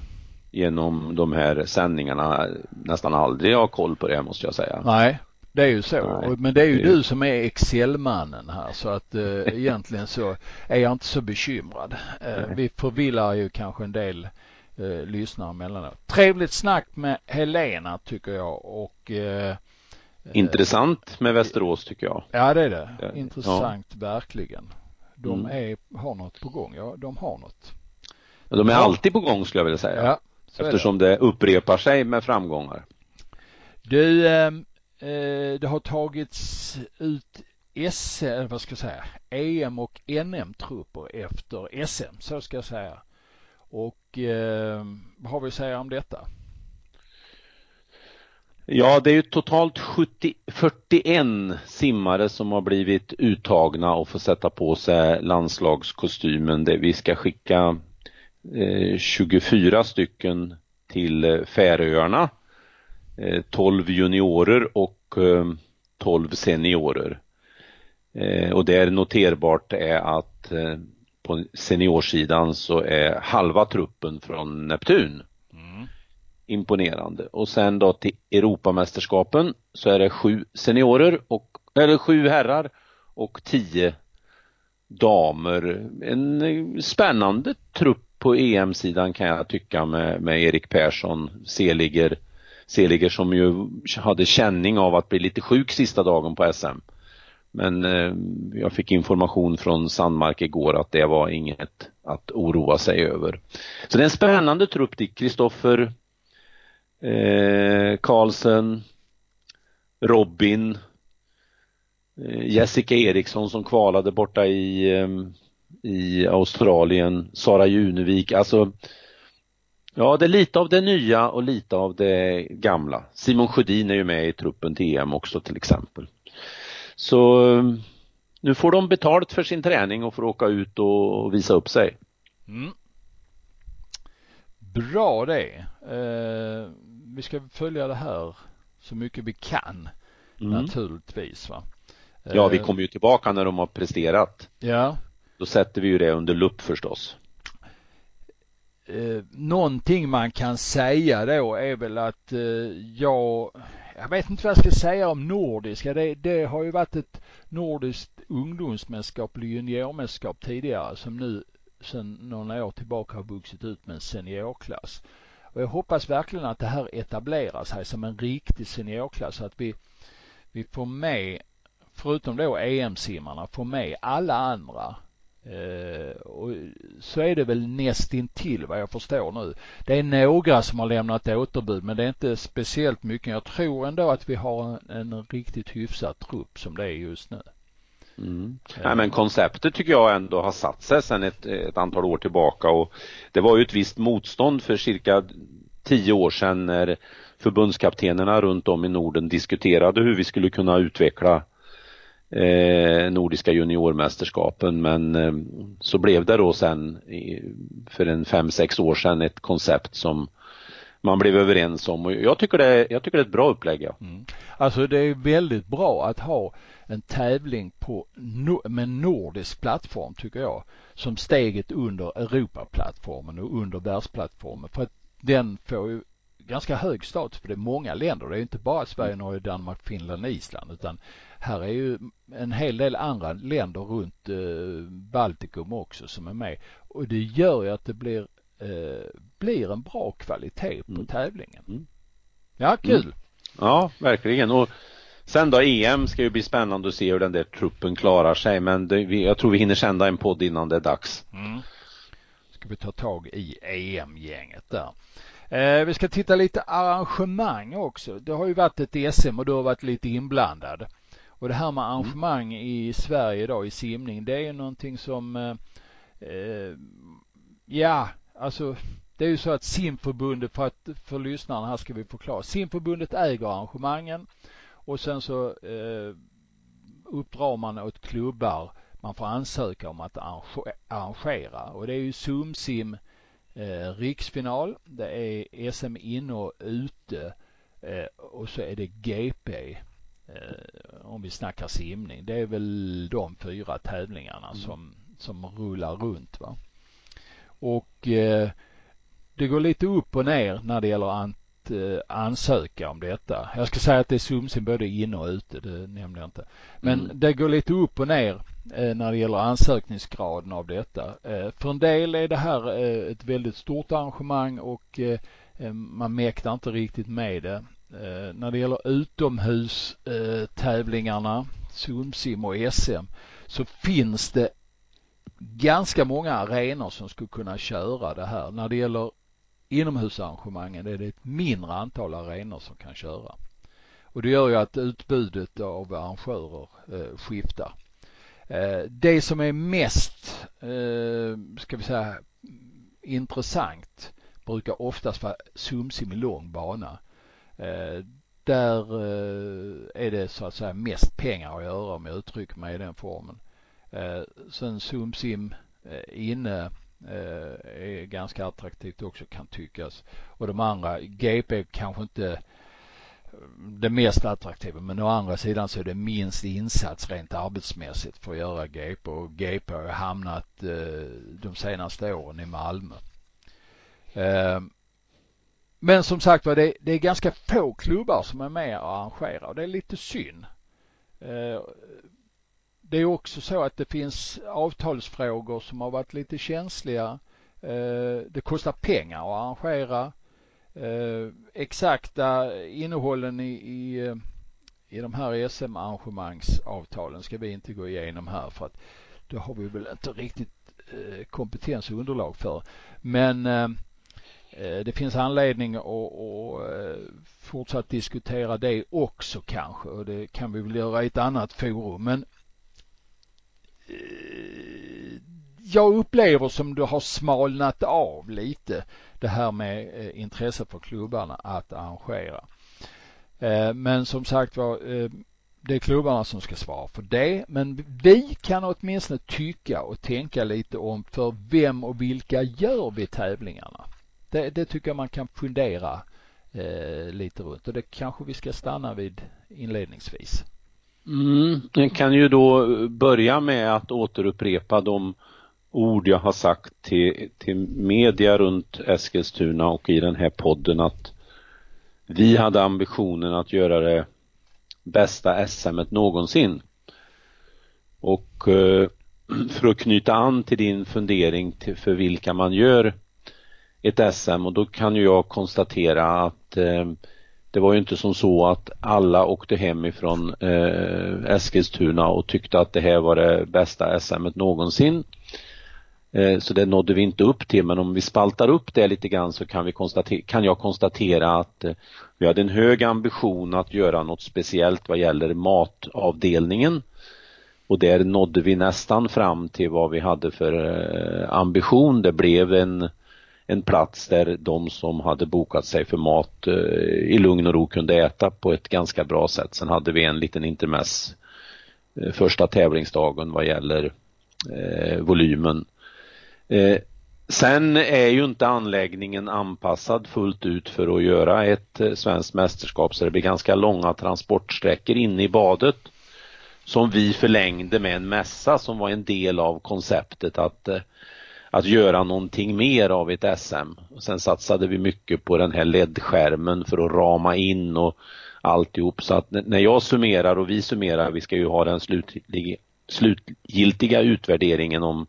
genom de här sändningarna nästan aldrig har koll på det måste jag säga. Nej, det är ju så. Nej, men det är ju det du som är Excel-mannen här så att eh, *laughs* egentligen så är jag inte så bekymrad. Eh, vi förvillar ju kanske en del eh, lyssnare emellanåt. Trevligt snack med Helena tycker jag och eh, Intressant med Västerås tycker jag. Ja det är det. Intressant ja. verkligen. De mm. är, har något på gång. Ja, de har något. De är alltid på gång skulle jag vilja säga. Ja, Eftersom det. det upprepar sig med framgångar. Du, eh, Eh, det har tagits ut SM, eh, vad ska jag säga, EM och NM-trupper efter SM, så ska jag säga. Och eh, vad har vi att säga om detta? Ja, det är ju totalt 70, 41 simmare som har blivit uttagna och får sätta på sig landslagskostymen. Det vi ska skicka eh, 24 stycken till eh, Färöarna 12 eh, juniorer och 12 eh, seniorer. Eh, och det är noterbart är att på seniorsidan så är halva truppen från Neptun. Mm. Imponerande. Och sen då till Europamästerskapen så är det sju seniorer och, eller sju herrar och tio damer. En spännande trupp på EM-sidan kan jag tycka med, med Erik Persson, Seliger, Seliger som ju hade känning av att bli lite sjuk sista dagen på SM. Men eh, jag fick information från Sandmark igår att det var inget att oroa sig över. Så det är en spännande trupp dit. Kristoffer eh, Karlsen, Robin, eh, Jessica Eriksson som kvalade borta i, eh, i Australien, Sara Junevik, alltså Ja, det är lite av det nya och lite av det gamla. Simon Sjödin är ju med i truppen till EM också till exempel. Så nu får de betalt för sin träning och får åka ut och visa upp sig. Mm. Bra det. Eh, vi ska följa det här så mycket vi kan mm. naturligtvis. Va? ja, vi eh, kommer ju tillbaka när de har presterat. Ja. Då sätter vi ju det under lupp förstås eh, någonting man kan säga då är väl att eh, jag, jag vet inte vad jag ska säga om nordiska. Det, det har ju varit ett nordiskt ungdomsmästerskap eller juniormästerskap tidigare som nu sedan några år tillbaka har vuxit ut med en seniorklass. Och jag hoppas verkligen att det här etablerar sig som en riktig seniorklass så att vi, vi får med, förutom då EM-simmarna, får med alla andra och så är det väl nästintill vad jag förstår nu. Det är några som har lämnat återbud men det är inte speciellt mycket. Jag tror ändå att vi har en, en riktigt hyfsad trupp som det är just nu. Mm. Nej, men konceptet tycker jag ändå har satt sig sedan ett, ett antal år tillbaka och det var ju ett visst motstånd för cirka tio år sedan när förbundskaptenerna runt om i Norden diskuterade hur vi skulle kunna utveckla eh, Nordiska juniormästerskapen men eh, så blev det då sen i, för en fem, sex år sedan ett koncept som man blev överens om och jag tycker det, jag tycker det är ett bra upplägg. Ja. Mm. Alltså det är väldigt bra att ha en tävling på med nordisk plattform tycker jag som steget under Europaplattformen och under världsplattformen för att den får ju ganska hög status för det är många länder. Det är inte bara Sverige, Norge, Danmark, Finland och Island utan här är ju en hel del andra länder runt eh, Baltikum också som är med och det gör ju att det blir eh, blir en bra kvalitet på mm. tävlingen. Mm. Ja, kul! Mm. Ja, verkligen. Och sen då EM ska ju bli spännande att se hur den där truppen klarar sig men det, jag tror vi hinner sända en podd innan det är dags. Mm. Ska vi ta tag i EM-gänget där. Eh, vi ska titta lite arrangemang också. Det har ju varit ett SM och du har varit lite inblandad. Och det här med mm. arrangemang mm. i Sverige idag i simning det är ju någonting som eh, eh, ja, alltså det är ju så att simförbundet för att för lyssnarna här ska vi förklara. Simförbundet äger arrangemangen och sen så eh, uppdrar man åt klubbar man får ansöka om att arrangera och det är ju SumSim eh, riksfinal, det är SM inne och ute eh, och så är det GP om vi snackar simning. Det är väl de fyra tävlingarna mm. som, som rullar runt va. Och eh, det går lite upp och ner när det gäller att eh, ansöka om detta. Jag ska säga att det är sumsim både inne och ute, det nämnde jag inte. Men mm. det går lite upp och ner eh, när det gäller ansökningsgraden av detta. Eh, för en del är det här eh, ett väldigt stort arrangemang och eh, eh, man mäktar inte riktigt med det. Eh, när det gäller utomhustävlingarna, eh, SumSim och SM, så finns det ganska många arenor som skulle kunna köra det här. När det gäller inomhusarrangemangen är det ett mindre antal arenor som kan köra. Och det gör ju att utbudet av arrangörer eh, skiftar. Det som är mest, ska vi säga, intressant brukar oftast vara Sumsim i lång bana. Eh, där eh, är det så att säga mest pengar att göra om jag uttrycker mig i den formen. Eh, sen Sumsim inne är ganska attraktivt också kan tyckas. Och de andra, GP kanske inte det mest attraktiva men å andra sidan så är det minst insats rent arbetsmässigt för att göra GP och GP har hamnat de senaste åren i Malmö. Men som sagt var det, det är ganska få klubbar som är med och arrangerar och det är lite synd eh, det är också så att det finns avtalsfrågor som har varit lite känsliga. Eh, det kostar pengar att arrangera. Eh, exakta innehållen i, i, i de här SM-arrangemangsavtalen ska vi inte gå igenom här för att det har vi väl inte riktigt kompetens och underlag för. Men Eh, det finns anledning att, att eh, fortsatt diskutera det också kanske och det kan vi väl göra i ett annat forum. Men eh, jag upplever som det har smalnat av lite det här med intresse för klubbarna att arrangera. Men som sagt var, det är klubbarna som ska svara för det. Men vi kan åtminstone tycka och tänka lite om för vem och vilka gör vi tävlingarna? Det, det tycker jag man kan fundera eh, lite runt och det kanske vi ska stanna vid inledningsvis. Mm, jag kan ju då börja med att återupprepa de ord jag har sagt till, till media runt Eskilstuna och i den här podden att vi hade ambitionen att göra det bästa SM någonsin. Och eh, för att knyta an till din fundering till för vilka man gör ett SM och då kan ju jag konstatera att eh, det var ju inte som så att alla åkte hem ifrån eh, Eskilstuna och tyckte att det här var det bästa SM någonsin. Eh, så det nådde vi inte upp till men om vi spaltar upp det lite grann så kan, vi konstatera, kan jag konstatera att eh, vi hade en hög ambition att göra något speciellt vad gäller matavdelningen. och där nådde vi nästan fram till vad vi hade för eh, ambition. Det blev en en plats där de som hade bokat sig för mat eh, i lugn och ro kunde äta på ett ganska bra sätt. Sen hade vi en liten intermess eh, första tävlingsdagen vad gäller eh, volymen. Eh, sen är ju inte anläggningen anpassad fullt ut för att göra ett eh, svenskt mästerskap så det blir ganska långa transportsträckor inne i badet som vi förlängde med en mässa som var en del av konceptet att eh, att göra någonting mer av ett SM. Och sen satsade vi mycket på den här LED-skärmen för att rama in och alltihop. Så att när jag summerar och vi summerar, vi ska ju ha den slutliga, slutgiltiga utvärderingen om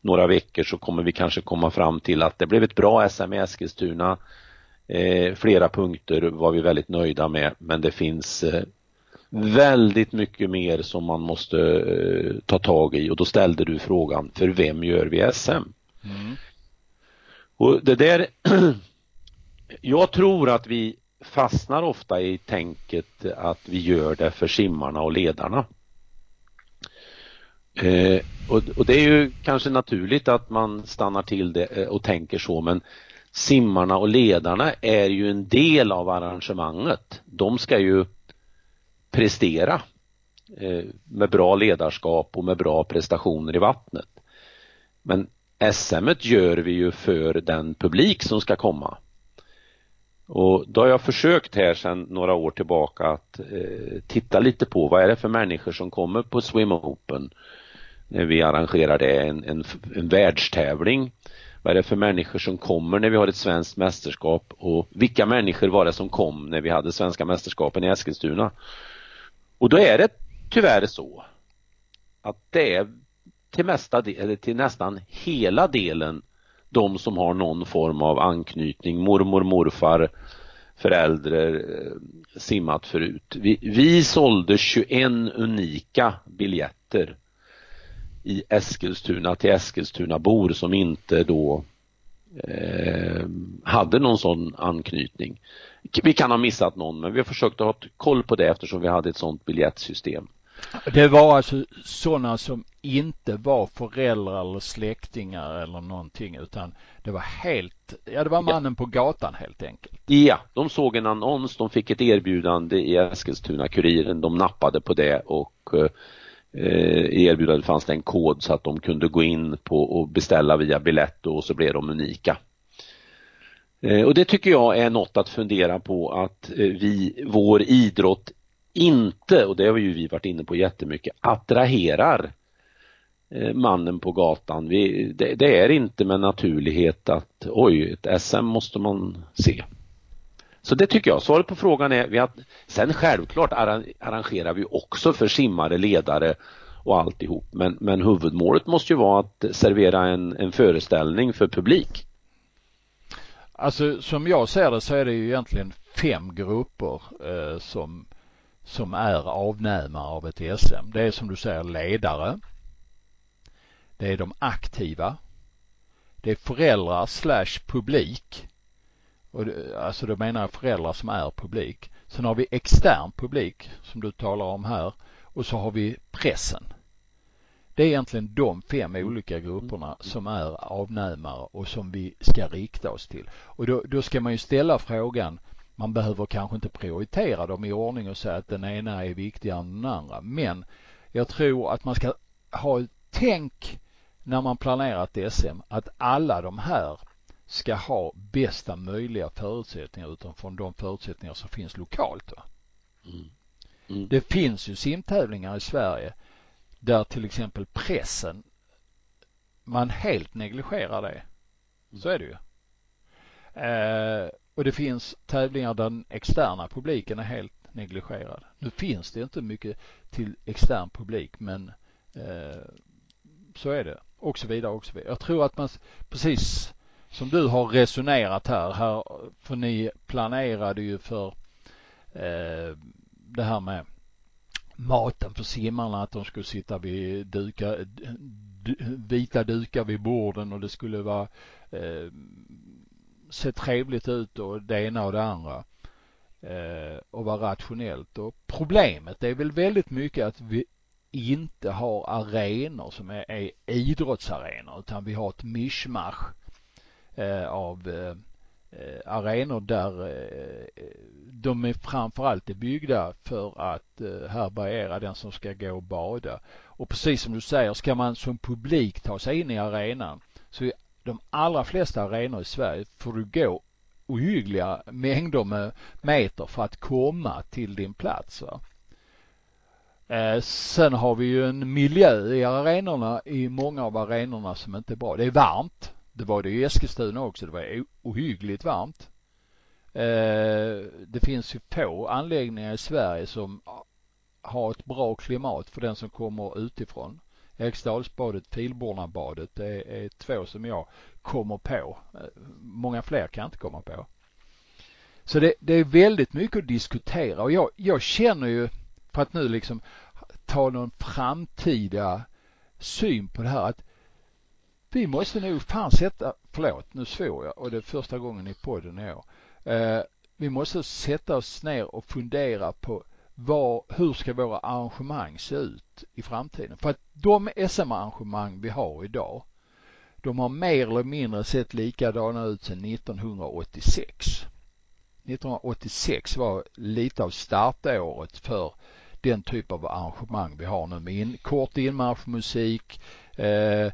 några veckor så kommer vi kanske komma fram till att det blev ett bra SM i Eskilstuna. Eh, flera punkter var vi väldigt nöjda med men det finns eh, väldigt mycket mer som man måste eh, ta tag i och då ställde du frågan, för vem gör vi SM? Mm. Och det där, *clears throat* jag tror att vi fastnar ofta i tänket att vi gör det för simmarna och ledarna. Eh, och, och, det är ju kanske naturligt att man stannar till det eh, och tänker så men simmarna och ledarna är ju en del av arrangemanget. De ska ju prestera eh, med bra ledarskap och med bra prestationer i vattnet. Men SM gör vi ju för den publik som ska komma. Och då har jag försökt här sedan några år tillbaka att eh, titta lite på vad är det för människor som kommer på Swim Open när vi arrangerar det, en, en, en världstävling. Vad är det för människor som kommer när vi har ett svenskt mästerskap och vilka människor var det som kom när vi hade svenska mästerskapen i Eskilstuna? Och då är det tyvärr så att det är till, mesta, eller till nästan hela delen de som har någon form av anknytning, mormor, morfar, föräldrar, eh, simmat förut. Vi, vi sålde 21 unika biljetter i Eskilstuna till Eskilstuna-bor som inte då eh, hade någon sån anknytning. Vi kan ha missat någon men vi har försökt att ha koll på det eftersom vi hade ett sånt biljettsystem. Det var alltså sådana som inte var föräldrar eller släktingar eller någonting utan det var helt, ja det var mannen ja. på gatan helt enkelt. Ja, de såg en annons, de fick ett erbjudande i Eskilstuna-Kuriren, de nappade på det och eh, erbjudandet fanns det en kod så att de kunde gå in på och beställa via biljett och så blev de unika. Eh, och det tycker jag är något att fundera på att eh, vi, vår idrott inte, och det har ju vi varit inne på jättemycket, attraherar eh, mannen på gatan. Vi, det, det, är inte med naturlighet att oj, ett SM måste man se. Så det tycker jag. Svaret på frågan är, vi har, sen självklart arrangerar vi också för simmare, ledare och alltihop. Men, men huvudmålet måste ju vara att servera en, en föreställning för publik. Alltså som jag ser det så är det ju egentligen fem grupper eh, som, som är avnämare av ett SM. Det är som du säger ledare. Det är de aktiva. Det är föräldrar slash publik. Och det, alltså då menar jag föräldrar som är publik. Sen har vi extern publik som du talar om här och så har vi pressen. Det är egentligen de fem olika grupperna som är avnämare och som vi ska rikta oss till. Och då, då ska man ju ställa frågan, man behöver kanske inte prioritera dem i ordning och säga att den ena är viktigare än den andra. Men jag tror att man ska ha ett tänk när man planerar ett SM att alla de här ska ha bästa möjliga förutsättningar utifrån de förutsättningar som finns lokalt. Mm. Mm. Det finns ju simtävlingar i Sverige där till exempel pressen, man helt negligerar det. Så är det ju. Eh, och det finns tävlingar där den externa publiken är helt negligerad. Nu finns det inte mycket till extern publik men eh, så är det och så vidare och så vidare. Jag tror att man precis som du har resonerat här, här för ni planerade ju för eh, det här med maten för simmarna att de skulle sitta vid duka, vita dukar vid borden och det skulle vara eh, se trevligt ut och det ena och det andra eh, och vara rationellt. Och problemet är väl väldigt mycket att vi inte har arenor som är, är idrottsarenor utan vi har ett mischmasch. Eh, av eh, eh, arenor där eh, de är framförallt är byggda för att eh, härbärgera den som ska gå och bada. Och precis som du säger, ska man som publik ta sig in i arenan så är de allra flesta arenor i Sverige får du gå ohyggliga mängder med meter för att komma till din plats. Va? Eh, sen har vi ju en miljö i arenorna, i många av arenorna som inte är bra. Det är varmt. Det var det i Eskilstuna också. Det var ohyggligt varmt. Eh, det finns ju få anläggningar i Sverige som har ett bra klimat för den som kommer utifrån. Eriksdalsbadet, Filbornabadet, det är två som jag kommer på. Eh, många fler kan jag inte komma på. Så det, det är väldigt mycket att diskutera och jag, jag känner ju, för att nu liksom ta någon framtida syn på det här, att vi måste nog fan sätta, förlåt nu svor jag och det är första gången i podden i år. Eh, vi måste sätta oss ner och fundera på vad, hur ska våra arrangemang se ut i framtiden? För att de SM-arrangemang vi har idag, de har mer eller mindre sett likadana ut sedan 1986. 1986 var lite av startåret för den typ av arrangemang vi har nu med in, kort inmarschmusik, Eh,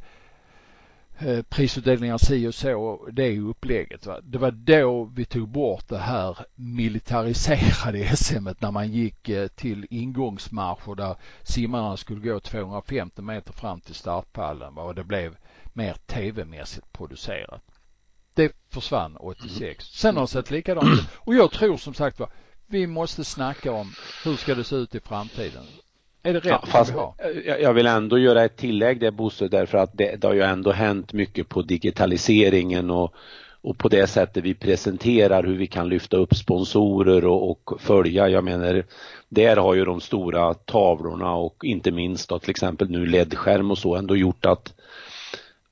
prisutdelningar si och så, det är upplägget. Va? Det var då vi tog bort det här militariserade *laughs* SM när man gick eh, till ingångsmarscher där simmarna skulle gå 250 meter fram till startpallen va? och det blev mer tv-mässigt producerat. Det försvann 86. Sen har det sett likadant ut och jag tror som sagt var vi måste snacka om hur ska det se ut i framtiden. Är det rätt ja, fast jag vill ändå göra ett tillägg där Bosse därför att det, det har ju ändå hänt mycket på digitaliseringen och, och på det sättet vi presenterar hur vi kan lyfta upp sponsorer och, och följa. Jag menar, där har ju de stora tavlorna och inte minst då till exempel nu LED-skärm och så ändå gjort att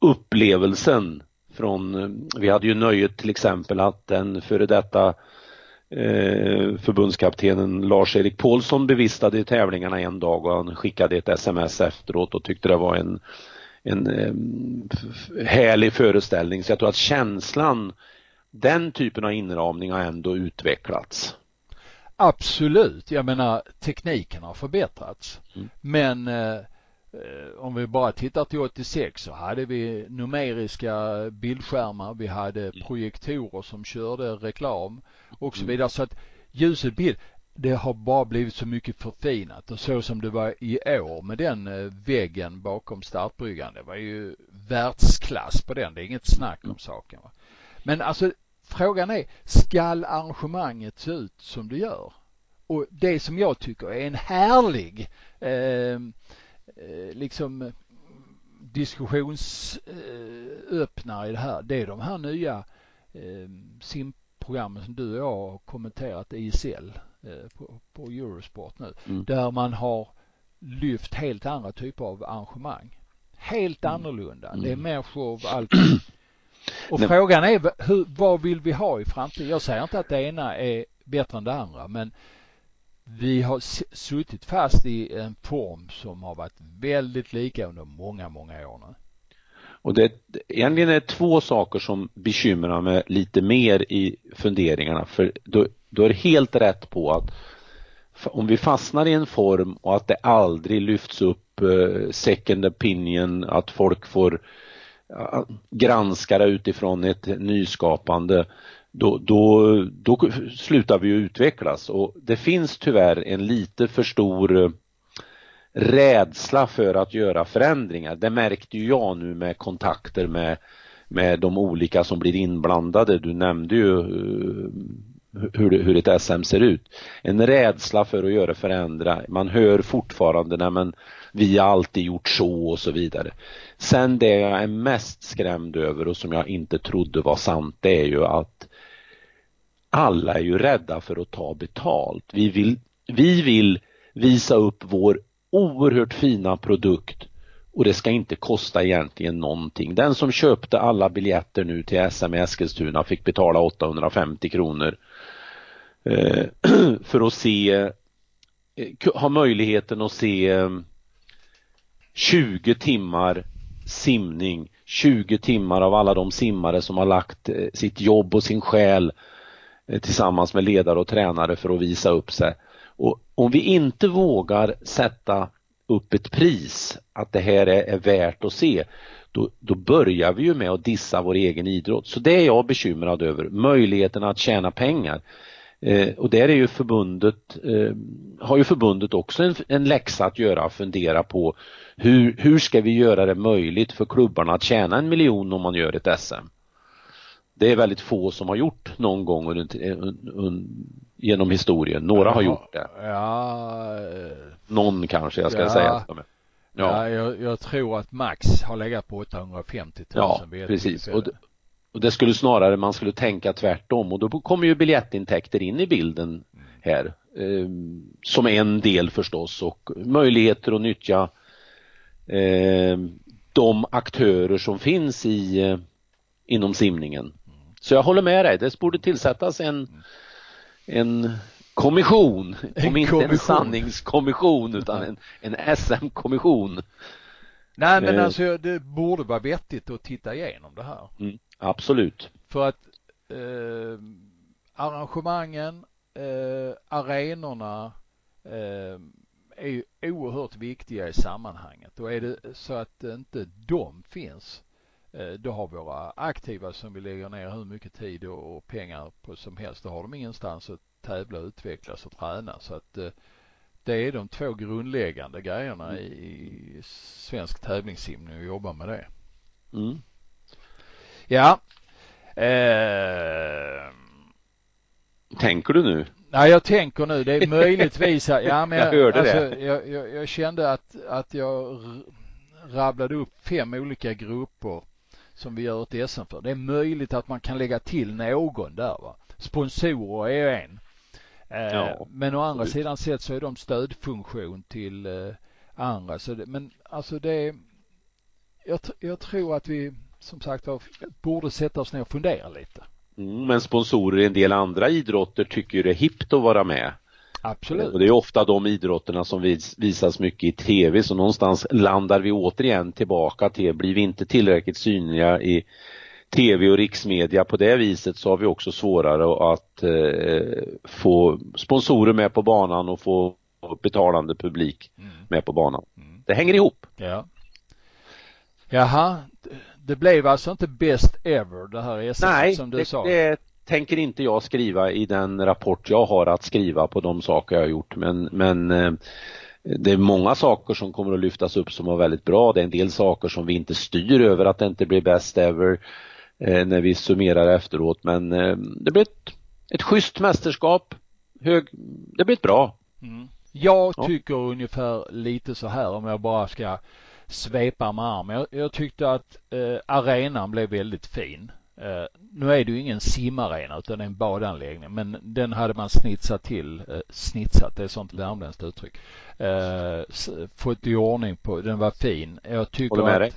upplevelsen från, vi hade ju nöjet till exempel att den före detta eh, förbundskaptenen Lars-Erik Paulsson bevistade tävlingarna en dag och han skickade ett sms efteråt och tyckte det var en, en eh, härlig föreställning. Så jag tror att känslan, den typen av inramning har ändå utvecklats. Absolut, jag menar tekniken har förbättrats. Mm. Men eh, Eh, om vi bara tittar till 86 så hade vi numeriska bildskärmar, vi hade mm. projektorer som körde reklam och så mm. vidare. Så att ljuset, bild, det har bara blivit så mycket förfinat och så som det var i år med den eh, väggen bakom startbryggan. Det var ju världsklass på den. Det är inget snack om mm. saken. Va? Men alltså frågan är, skall arrangemanget se ut som det gör? Och det som jag tycker är en härlig eh, Eh, liksom diskussionsöppnare i det här, det är de här nya eh, simprogrammen som du och jag har kommenterat i ISL eh, på, på Eurosport nu, mm. där man har lyft helt andra typer av arrangemang. Helt mm. annorlunda. Mm. Det är mer show, allt. *clears throat* Och Nej. frågan är hur, vad vill vi ha i framtiden? Jag säger inte att det ena är bättre än det andra, men vi har suttit fast i en form som har varit väldigt lika under många, många år nu. Och det egentligen är två saker som bekymrar mig lite mer i funderingarna för då, då är det helt rätt på att om vi fastnar i en form och att det aldrig lyfts upp eh, second opinion, att folk får uh, granska det utifrån ett nyskapande då, då, då slutar vi utvecklas. Och det finns tyvärr en lite för stor eh, rädsla för att göra förändringar. Det märkte ju jag nu med kontakter med, med de olika som blir inblandade. Du nämnde ju eh, hur, hur ett SM ser ut. En rädsla för att göra förändra. Man hör fortfarande, nej men vi har alltid gjort så och så vidare. Sen det jag är mest skrämd över och som jag inte trodde var sant, det är ju att alla är ju rädda för att ta betalt. Vi vill, vi vill visa upp vår oerhört fina produkt och det ska inte kosta egentligen någonting. Den som köpte alla biljetter nu till SM i Eskilstuna fick betala 850 kronor eh, *clears throat* för att se, eh, ha möjligheten att se eh, 20 timmar simning, 20 timmar av alla de simmare som har lagt eh, sitt jobb och sin själ tillsammans med ledare och tränare för att visa upp sig. Och om vi inte vågar sätta upp ett pris att det här är, är värt att se, då, då, börjar vi ju med att dissa vår egen idrott. Så det är jag bekymrad över, möjligheten att tjäna pengar. Eh, och där är ju förbundet, eh, har ju förbundet också en, en läxa att göra, fundera på hur, hur ska vi göra det möjligt för klubbarna att tjäna en miljon om man gör ett SM? Det är väldigt få som har gjort någon gång under, eh, under, genom historien. Några har gjort det. Ja, Någon kanske jag ska ja, säga. Ja, ja jag, jag, tror att max har legat på 850 000. Ja, precis. Och det, och det skulle snarare man skulle tänka tvärtom och då kommer ju biljettintäkter in i bilden här. Eh, som en del förstås och möjligheter att nyttja eh, de aktörer som finns i eh, inom simningen. Så jag håller med dig, det borde tillsättas en, en kommission, en om inte kommission. en sanningskommission utan en, en SM-kommission. Nej men eh. alltså det borde vara vettigt att titta igenom det här. Mm, absolut. För att eh, arrangemangen, eh, arenorna eh, är ju oerhört viktiga i sammanhanget och är det så att inte de finns då har våra aktiva som vi lägger ner hur mycket tid och pengar på som helst, då har de ingenstans att tävla, utvecklas och träna. Så att eh, det är de två grundläggande grejerna mm. i svensk tävlingssimning och jobba med det. Mm. Ja. Eh... Tänker du nu? Nej, jag tänker nu. Det är möjligtvis. *laughs* Ja, men jag, jag hörde alltså, det. Jag, jag, jag, kände att, att jag rabblade upp fem olika grupper som vi gör ett SM för. Det är möjligt att man kan lägga till någon där va. Sponsorer är en. Eh, ja, men å andra sidan sett så är de stödfunktion till eh, andra. Så det, men alltså det är, jag, jag tror att vi som sagt borde sätta oss ner och fundera lite. Mm, men sponsorer i en del andra idrotter tycker det är hippt att vara med. Absolut. Och det är ofta de idrotterna som visas mycket i tv så någonstans landar vi återigen tillbaka till, blir vi inte tillräckligt synliga i tv och riksmedia på det viset så har vi också svårare att eh, få sponsorer med på banan och få betalande publik mm. med på banan. Mm. Det hänger ihop. Ja. Jaha, det blev alltså inte best ever det här SM som du det, sa? Nej, tänker inte jag skriva i den rapport jag har att skriva på de saker jag har gjort men, men eh, det är många saker som kommer att lyftas upp som var väldigt bra. Det är en del saker som vi inte styr över att det inte blir best ever eh, när vi summerar efteråt men eh, det blir ett, ett schysst mästerskap. Hög, det blir ett bra. Mm. Jag tycker ja. ungefär lite så här om jag bara ska svepa med armen. Jag, jag tyckte att eh, arenan blev väldigt fin. Uh, nu är det ju ingen simarena utan en badanläggning men den hade man snitsat till, uh, snitsat, det är sånt värmländskt uttryck, uh, fått i ordning på, den var fin. Jag tycker med att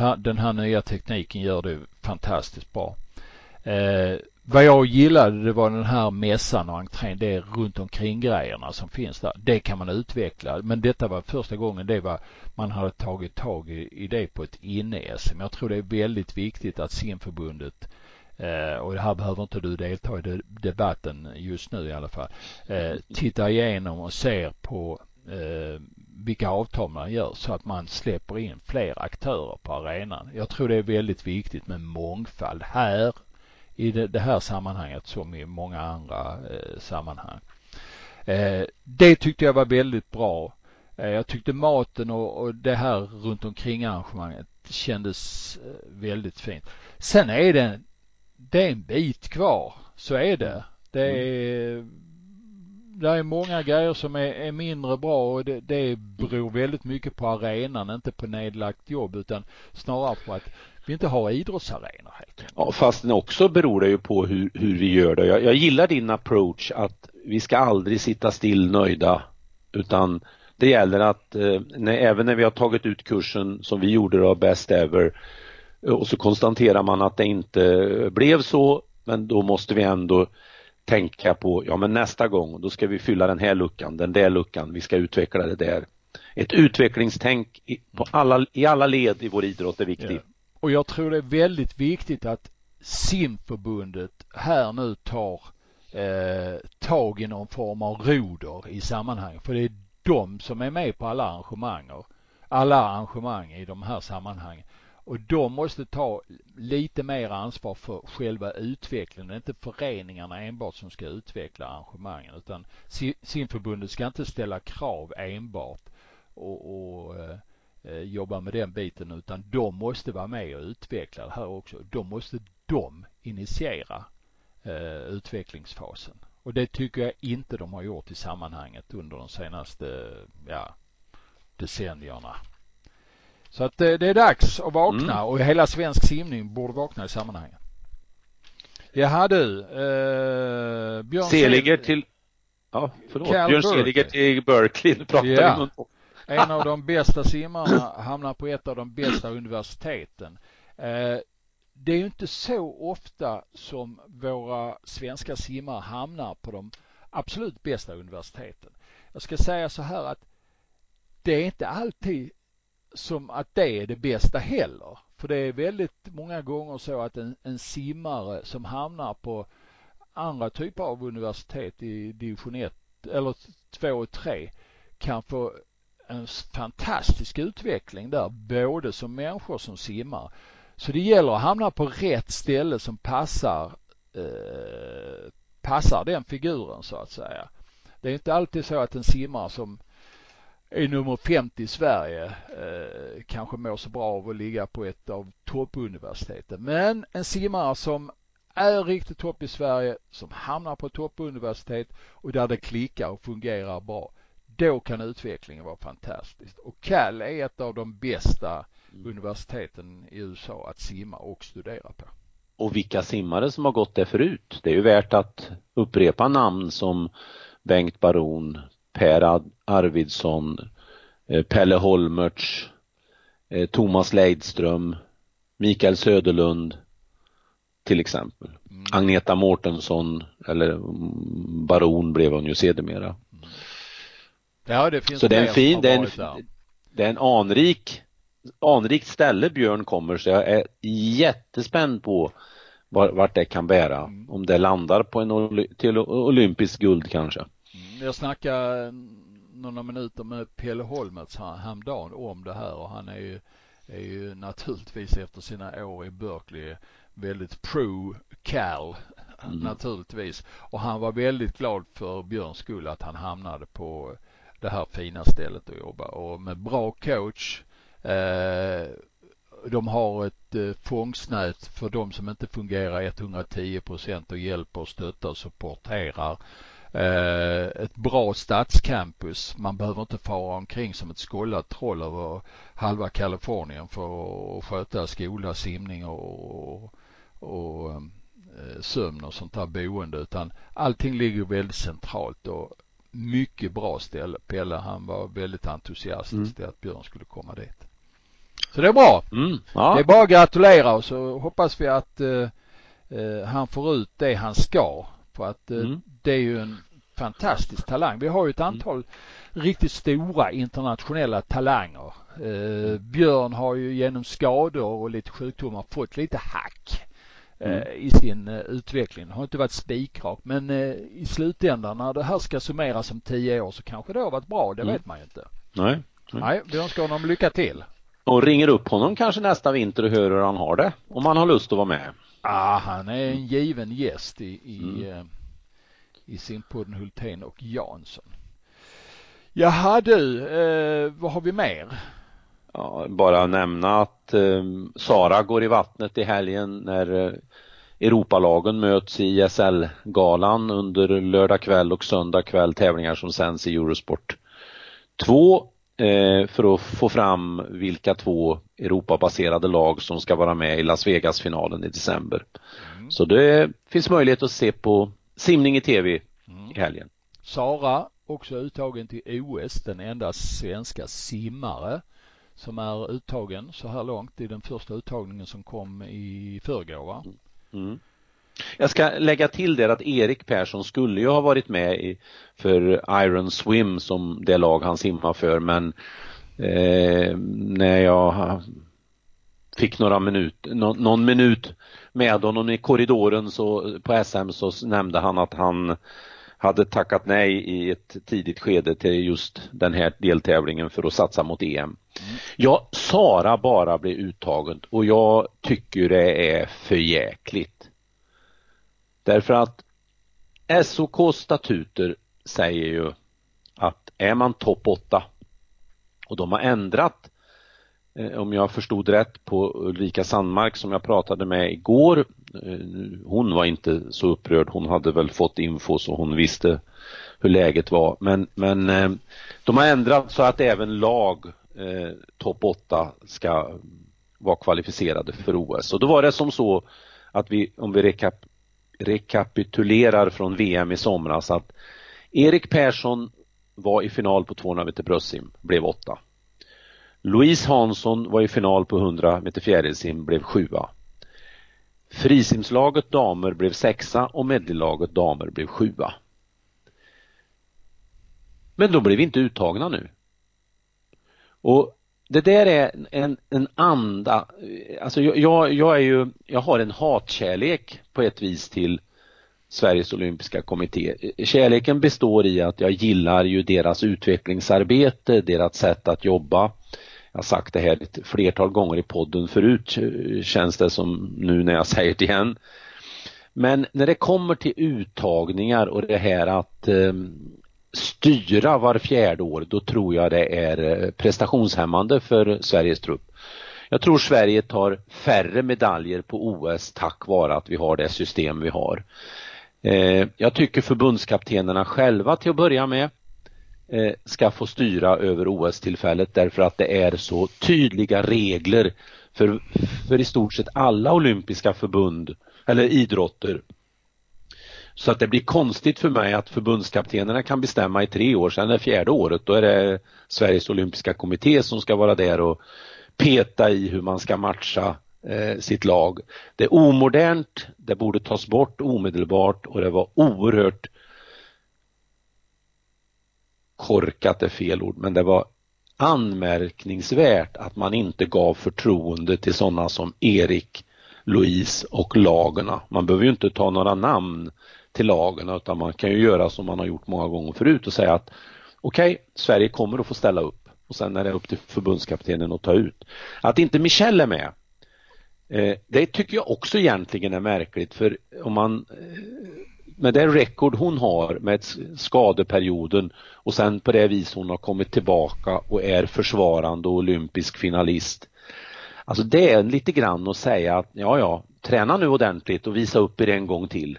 här, den här nya tekniken gör det fantastiskt bra. Vad jag gillade det var den här mässan och entrén, det är runt omkring grejerna som finns där. Det kan man utveckla. Men detta var första gången det var, man hade tagit tag i, i det på ett inne-SM. Jag tror det är väldigt viktigt att simförbundet eh, och det här behöver inte du delta i debatten just nu i alla fall. Eh, tittar igenom och ser på eh, vilka avtal man gör så att man släpper in fler aktörer på arenan. Jag tror det är väldigt viktigt med mångfald här i det, det här sammanhanget som i många andra eh, sammanhang. Eh, det tyckte jag var väldigt bra. Eh, jag tyckte maten och, och det här runt omkring arrangemanget kändes väldigt fint. Sen är det, det är en bit kvar, så är det. Det mm. är, det är många grejer som är, är mindre bra och det, det beror väldigt mycket på arenan, inte på nedlagt jobb utan snarare på att vi inte har idrottsarenor helt Ja, fast också beror det ju på hur, hur vi gör det. Jag, jag gillar din approach att vi ska aldrig sitta still nöjda utan det gäller att eh, när, även när vi har tagit ut kursen som vi gjorde då, Best Ever eh, och så konstaterar man att det inte blev så men då måste vi ändå tänka på, ja men nästa gång då ska vi fylla den här luckan, den där luckan, vi ska utveckla det där. ett utvecklingstänk i, på alla, i alla led i vår idrott är viktigt. Och jag tror det är väldigt viktigt att simförbundet här nu tar eh, tag i någon form av roder i sammanhanget. För det är de som är med på alla arrangemang. Alla arrangemang i de här sammanhangen. Och de måste ta lite mer ansvar för själva utvecklingen. Det är inte föreningarna enbart som ska utveckla arrangemangen utan simförbundet ska inte ställa krav enbart och, och eh, jobba med den biten utan de måste vara med och utveckla det här också. De måste de initiera eh, utvecklingsfasen. Och det tycker jag inte de har gjort i sammanhanget under de senaste ja, decennierna. Så att det, det är dags att vakna mm. och hela svensk simning borde vakna i sammanhanget. Jaha du, eh, Björn Seliger till, ja förlåt, Cal Björn Seliger till Berkeley pratar ja. vi om. En av de bästa simmarna hamnar på ett av de bästa universiteten. Eh, det är ju inte så ofta som våra svenska simmare hamnar på de absolut bästa universiteten. Jag ska säga så här att det är inte alltid som att det är det bästa heller. För det är väldigt många gånger så att en, en simmare som hamnar på andra typer av universitet i division 1 eller 2 och 3 kan få en fantastisk utveckling där, både som människor som simmar. Så det gäller att hamna på rätt ställe som passar eh, passar den figuren så att säga. Det är inte alltid så att en simmare som är nummer 50 i Sverige eh, kanske mår så bra av att ligga på ett av toppuniversiteten. Men en simmare som är riktigt topp i Sverige, som hamnar på toppuniversitet och där det klickar och fungerar bra. Då kan utvecklingen vara fantastisk. Och Cal är ett av de bästa mm. universiteten i USA att simma och studera på. Och vilka simmare som har gått där förut. Det är ju värt att upprepa namn som Bengt Baron, Per Arvidsson, eh, Pelle Holmertz, eh, Thomas Leidström, Mikael Söderlund till exempel. Mm. Agneta Mårtensson eller mm, Baron blev hon ju sedermera. Mm. Ja, det finns Så det är en fin, det är en, det är en anrik, anrikt ställe Björn kommer så jag är jättespänd på vart det kan bära. Mm. Om det landar på en till olympisk guld kanske. Jag snackade några minuter med Pelle Holmertz häromdagen om det här och han är ju, är ju naturligtvis efter sina år i Berkeley väldigt pro Cal mm. naturligtvis. Och han var väldigt glad för Björns skull att han hamnade på det här fina stället att jobba och med bra coach. Eh, de har ett eh, fångstnät för de som inte fungerar 110 procent och hjälper och stöttar och supporterar Eh, ett bra stadscampus. Man behöver inte fara omkring som ett skållat troll över halva Kalifornien för att sköta skola, simning och, och eh, sömn och sånt där boende utan allting ligger väldigt centralt och mycket bra ställe. Pelle han var väldigt entusiastisk mm. till att Björn skulle komma dit. Så det är bra. Mm, ja. Det är bara att gratulera och så hoppas vi att eh, eh, han får ut det han ska. För att eh, mm det är ju en fantastisk talang. Vi har ju ett mm. antal mm. riktigt stora internationella talanger. Eh, Björn har ju genom skador och lite sjukdomar fått lite hack mm. i sin eh, utveckling. Har inte varit spikrak men eh, i slutändan när det här ska summeras om tio år så kanske det har varit bra. Det mm. vet man ju inte. Nej. Nej, Nej vi önskar honom lycka till. Och ringer upp honom kanske nästa vinter och hör hur han har det. Om han har lust att vara med. Ah, han är en given gäst i, i mm. Eh, i simpodden Hultén och Jansson. Jaha du, eh, vad har vi mer? Ja, bara nämna att eh, Sara går i vattnet i helgen när eh, Europalagen möts i ISL-galan under lördag kväll och söndag kväll tävlingar som sänds i Eurosport 2 eh, för att få fram vilka två Europabaserade lag som ska vara med i Las Vegas-finalen i december. Mm. Så det finns möjlighet att se på simning i tv mm. i helgen. Sara också uttagen till OS, den enda svenska simmare som är uttagen så här långt i den första uttagningen som kom i förrgår va? Mm. mm. Jag ska lägga till det att Erik Persson skulle ju ha varit med i, för Iron Swim som det lag han simmar för men eh, när jag fick några minuter, no, någon minut med honom i korridoren så, på SM så nämnde han att han hade tackat nej i ett tidigt skede till just den här deltävlingen för att satsa mot EM. Mm. Ja, Sara bara blev uttagen och jag tycker det är för jäkligt. Därför att SOKs statuter säger ju att är man topp 8 och de har ändrat Eh, om jag förstod rätt på Ulrika Sandmark som jag pratade med igår. Eh, hon var inte så upprörd, hon hade väl fått info så hon visste hur läget var. Men, men eh, de har ändrat så att även lag eh, topp 8 ska vara kvalificerade för OS. Och då var det som så att vi, om vi rekap rekapitulerar från VM i somras att Erik Persson var i final på 200 meter bröstsim, blev åtta. Louise Hansson var i final på 100 meter fjärilsim, blev sjua. Frisimslaget damer blev sexa och medleylaget damer blev sjua. Men de blev inte uttagna nu. Och det där är en, en anda, alltså jag, jag är ju, jag har en hatkärlek på ett vis till Sveriges olympiska kommitté. Kärleken består i att jag gillar ju deras utvecklingsarbete, deras sätt att jobba. Jag har sagt det här ett flertal gånger i podden förut eh, känns det som nu när jag säger det igen. Men när det kommer till uttagningar och det här att eh, styra var fjärde år, då tror jag det är eh, prestationshämmande för Sveriges trupp. Jag tror Sverige tar färre medaljer på OS tack vare att vi har det system vi har. Eh, jag tycker förbundskaptenerna själva till att börja med Eh, ska få styra över OS-tillfället därför att det är så tydliga regler för, för i stort sett alla olympiska förbund eller idrotter. Så att det blir konstigt för mig att förbundskaptenerna kan bestämma i tre år, sen det fjärde året då är det Sveriges olympiska kommitté som ska vara där och peta i hur man ska matcha eh, sitt lag. Det är omodernt, det borde tas bort omedelbart och det var oerhört korkat är fel ord, men det var anmärkningsvärt att man inte gav förtroende till sådana som Erik, Louise och lagerna. Man behöver ju inte ta några namn till lagerna utan man kan ju göra som man har gjort många gånger förut och säga att okej, okay, Sverige kommer att få ställa upp och sen är det upp till förbundskaptenen att ta ut. Att inte Michel är med eh, det tycker jag också egentligen är märkligt för om man eh, med den rekord hon har med skadeperioden och sen på det vis hon har kommit tillbaka och är försvarande och olympisk finalist. Alltså det är lite grann att säga att ja, ja, träna nu ordentligt och visa upp er en gång till.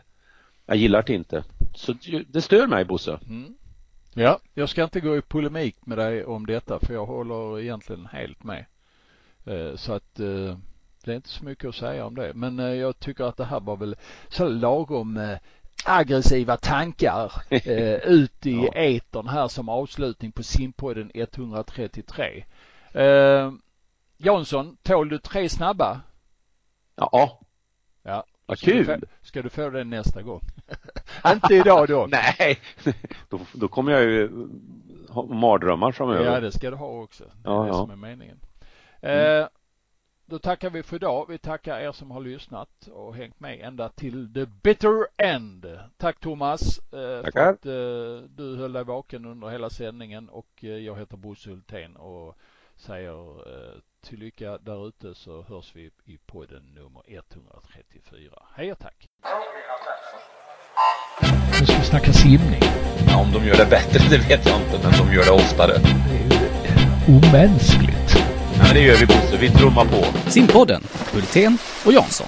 Jag gillar det inte. Så det stör mig Bosse. Mm. Ja, jag ska inte gå i polemik med dig om detta för jag håller egentligen helt med. Eh, så att eh, det är inte så mycket att säga om det. Men eh, jag tycker att det här var väl så lagom aggressiva tankar eh, ut i *laughs* ja. etern här som avslutning på simpodden 133. Eh, Jansson, tål du tre snabba? Ja. Ja. Vad kul! Ska du, få, ska du få det nästa gång? *laughs* inte idag då. *laughs* Nej, då, då kommer jag ju ha mardrömmar framöver. Ja, det ska du ha också. Det är ja, det ja. som är meningen. Mm. Eh, då tackar vi för idag. Vi tackar er som har lyssnat och hängt med ända till the bitter end. Tack Thomas eh, Tackar. för att eh, du höll dig vaken under hela sändningen och eh, jag heter Bosse Hultén och säger till lycka där ute så hörs vi i podden nummer 134. Hej och tack! Nu ska vi snacka simning. Ja, om de gör det bättre *laughs* det vet jag inte, men de gör det oftare. Det är ju omänskligt. Ja, det gör vi Bosse. Vi trummar på. Simpodden, Hultén och Jansson.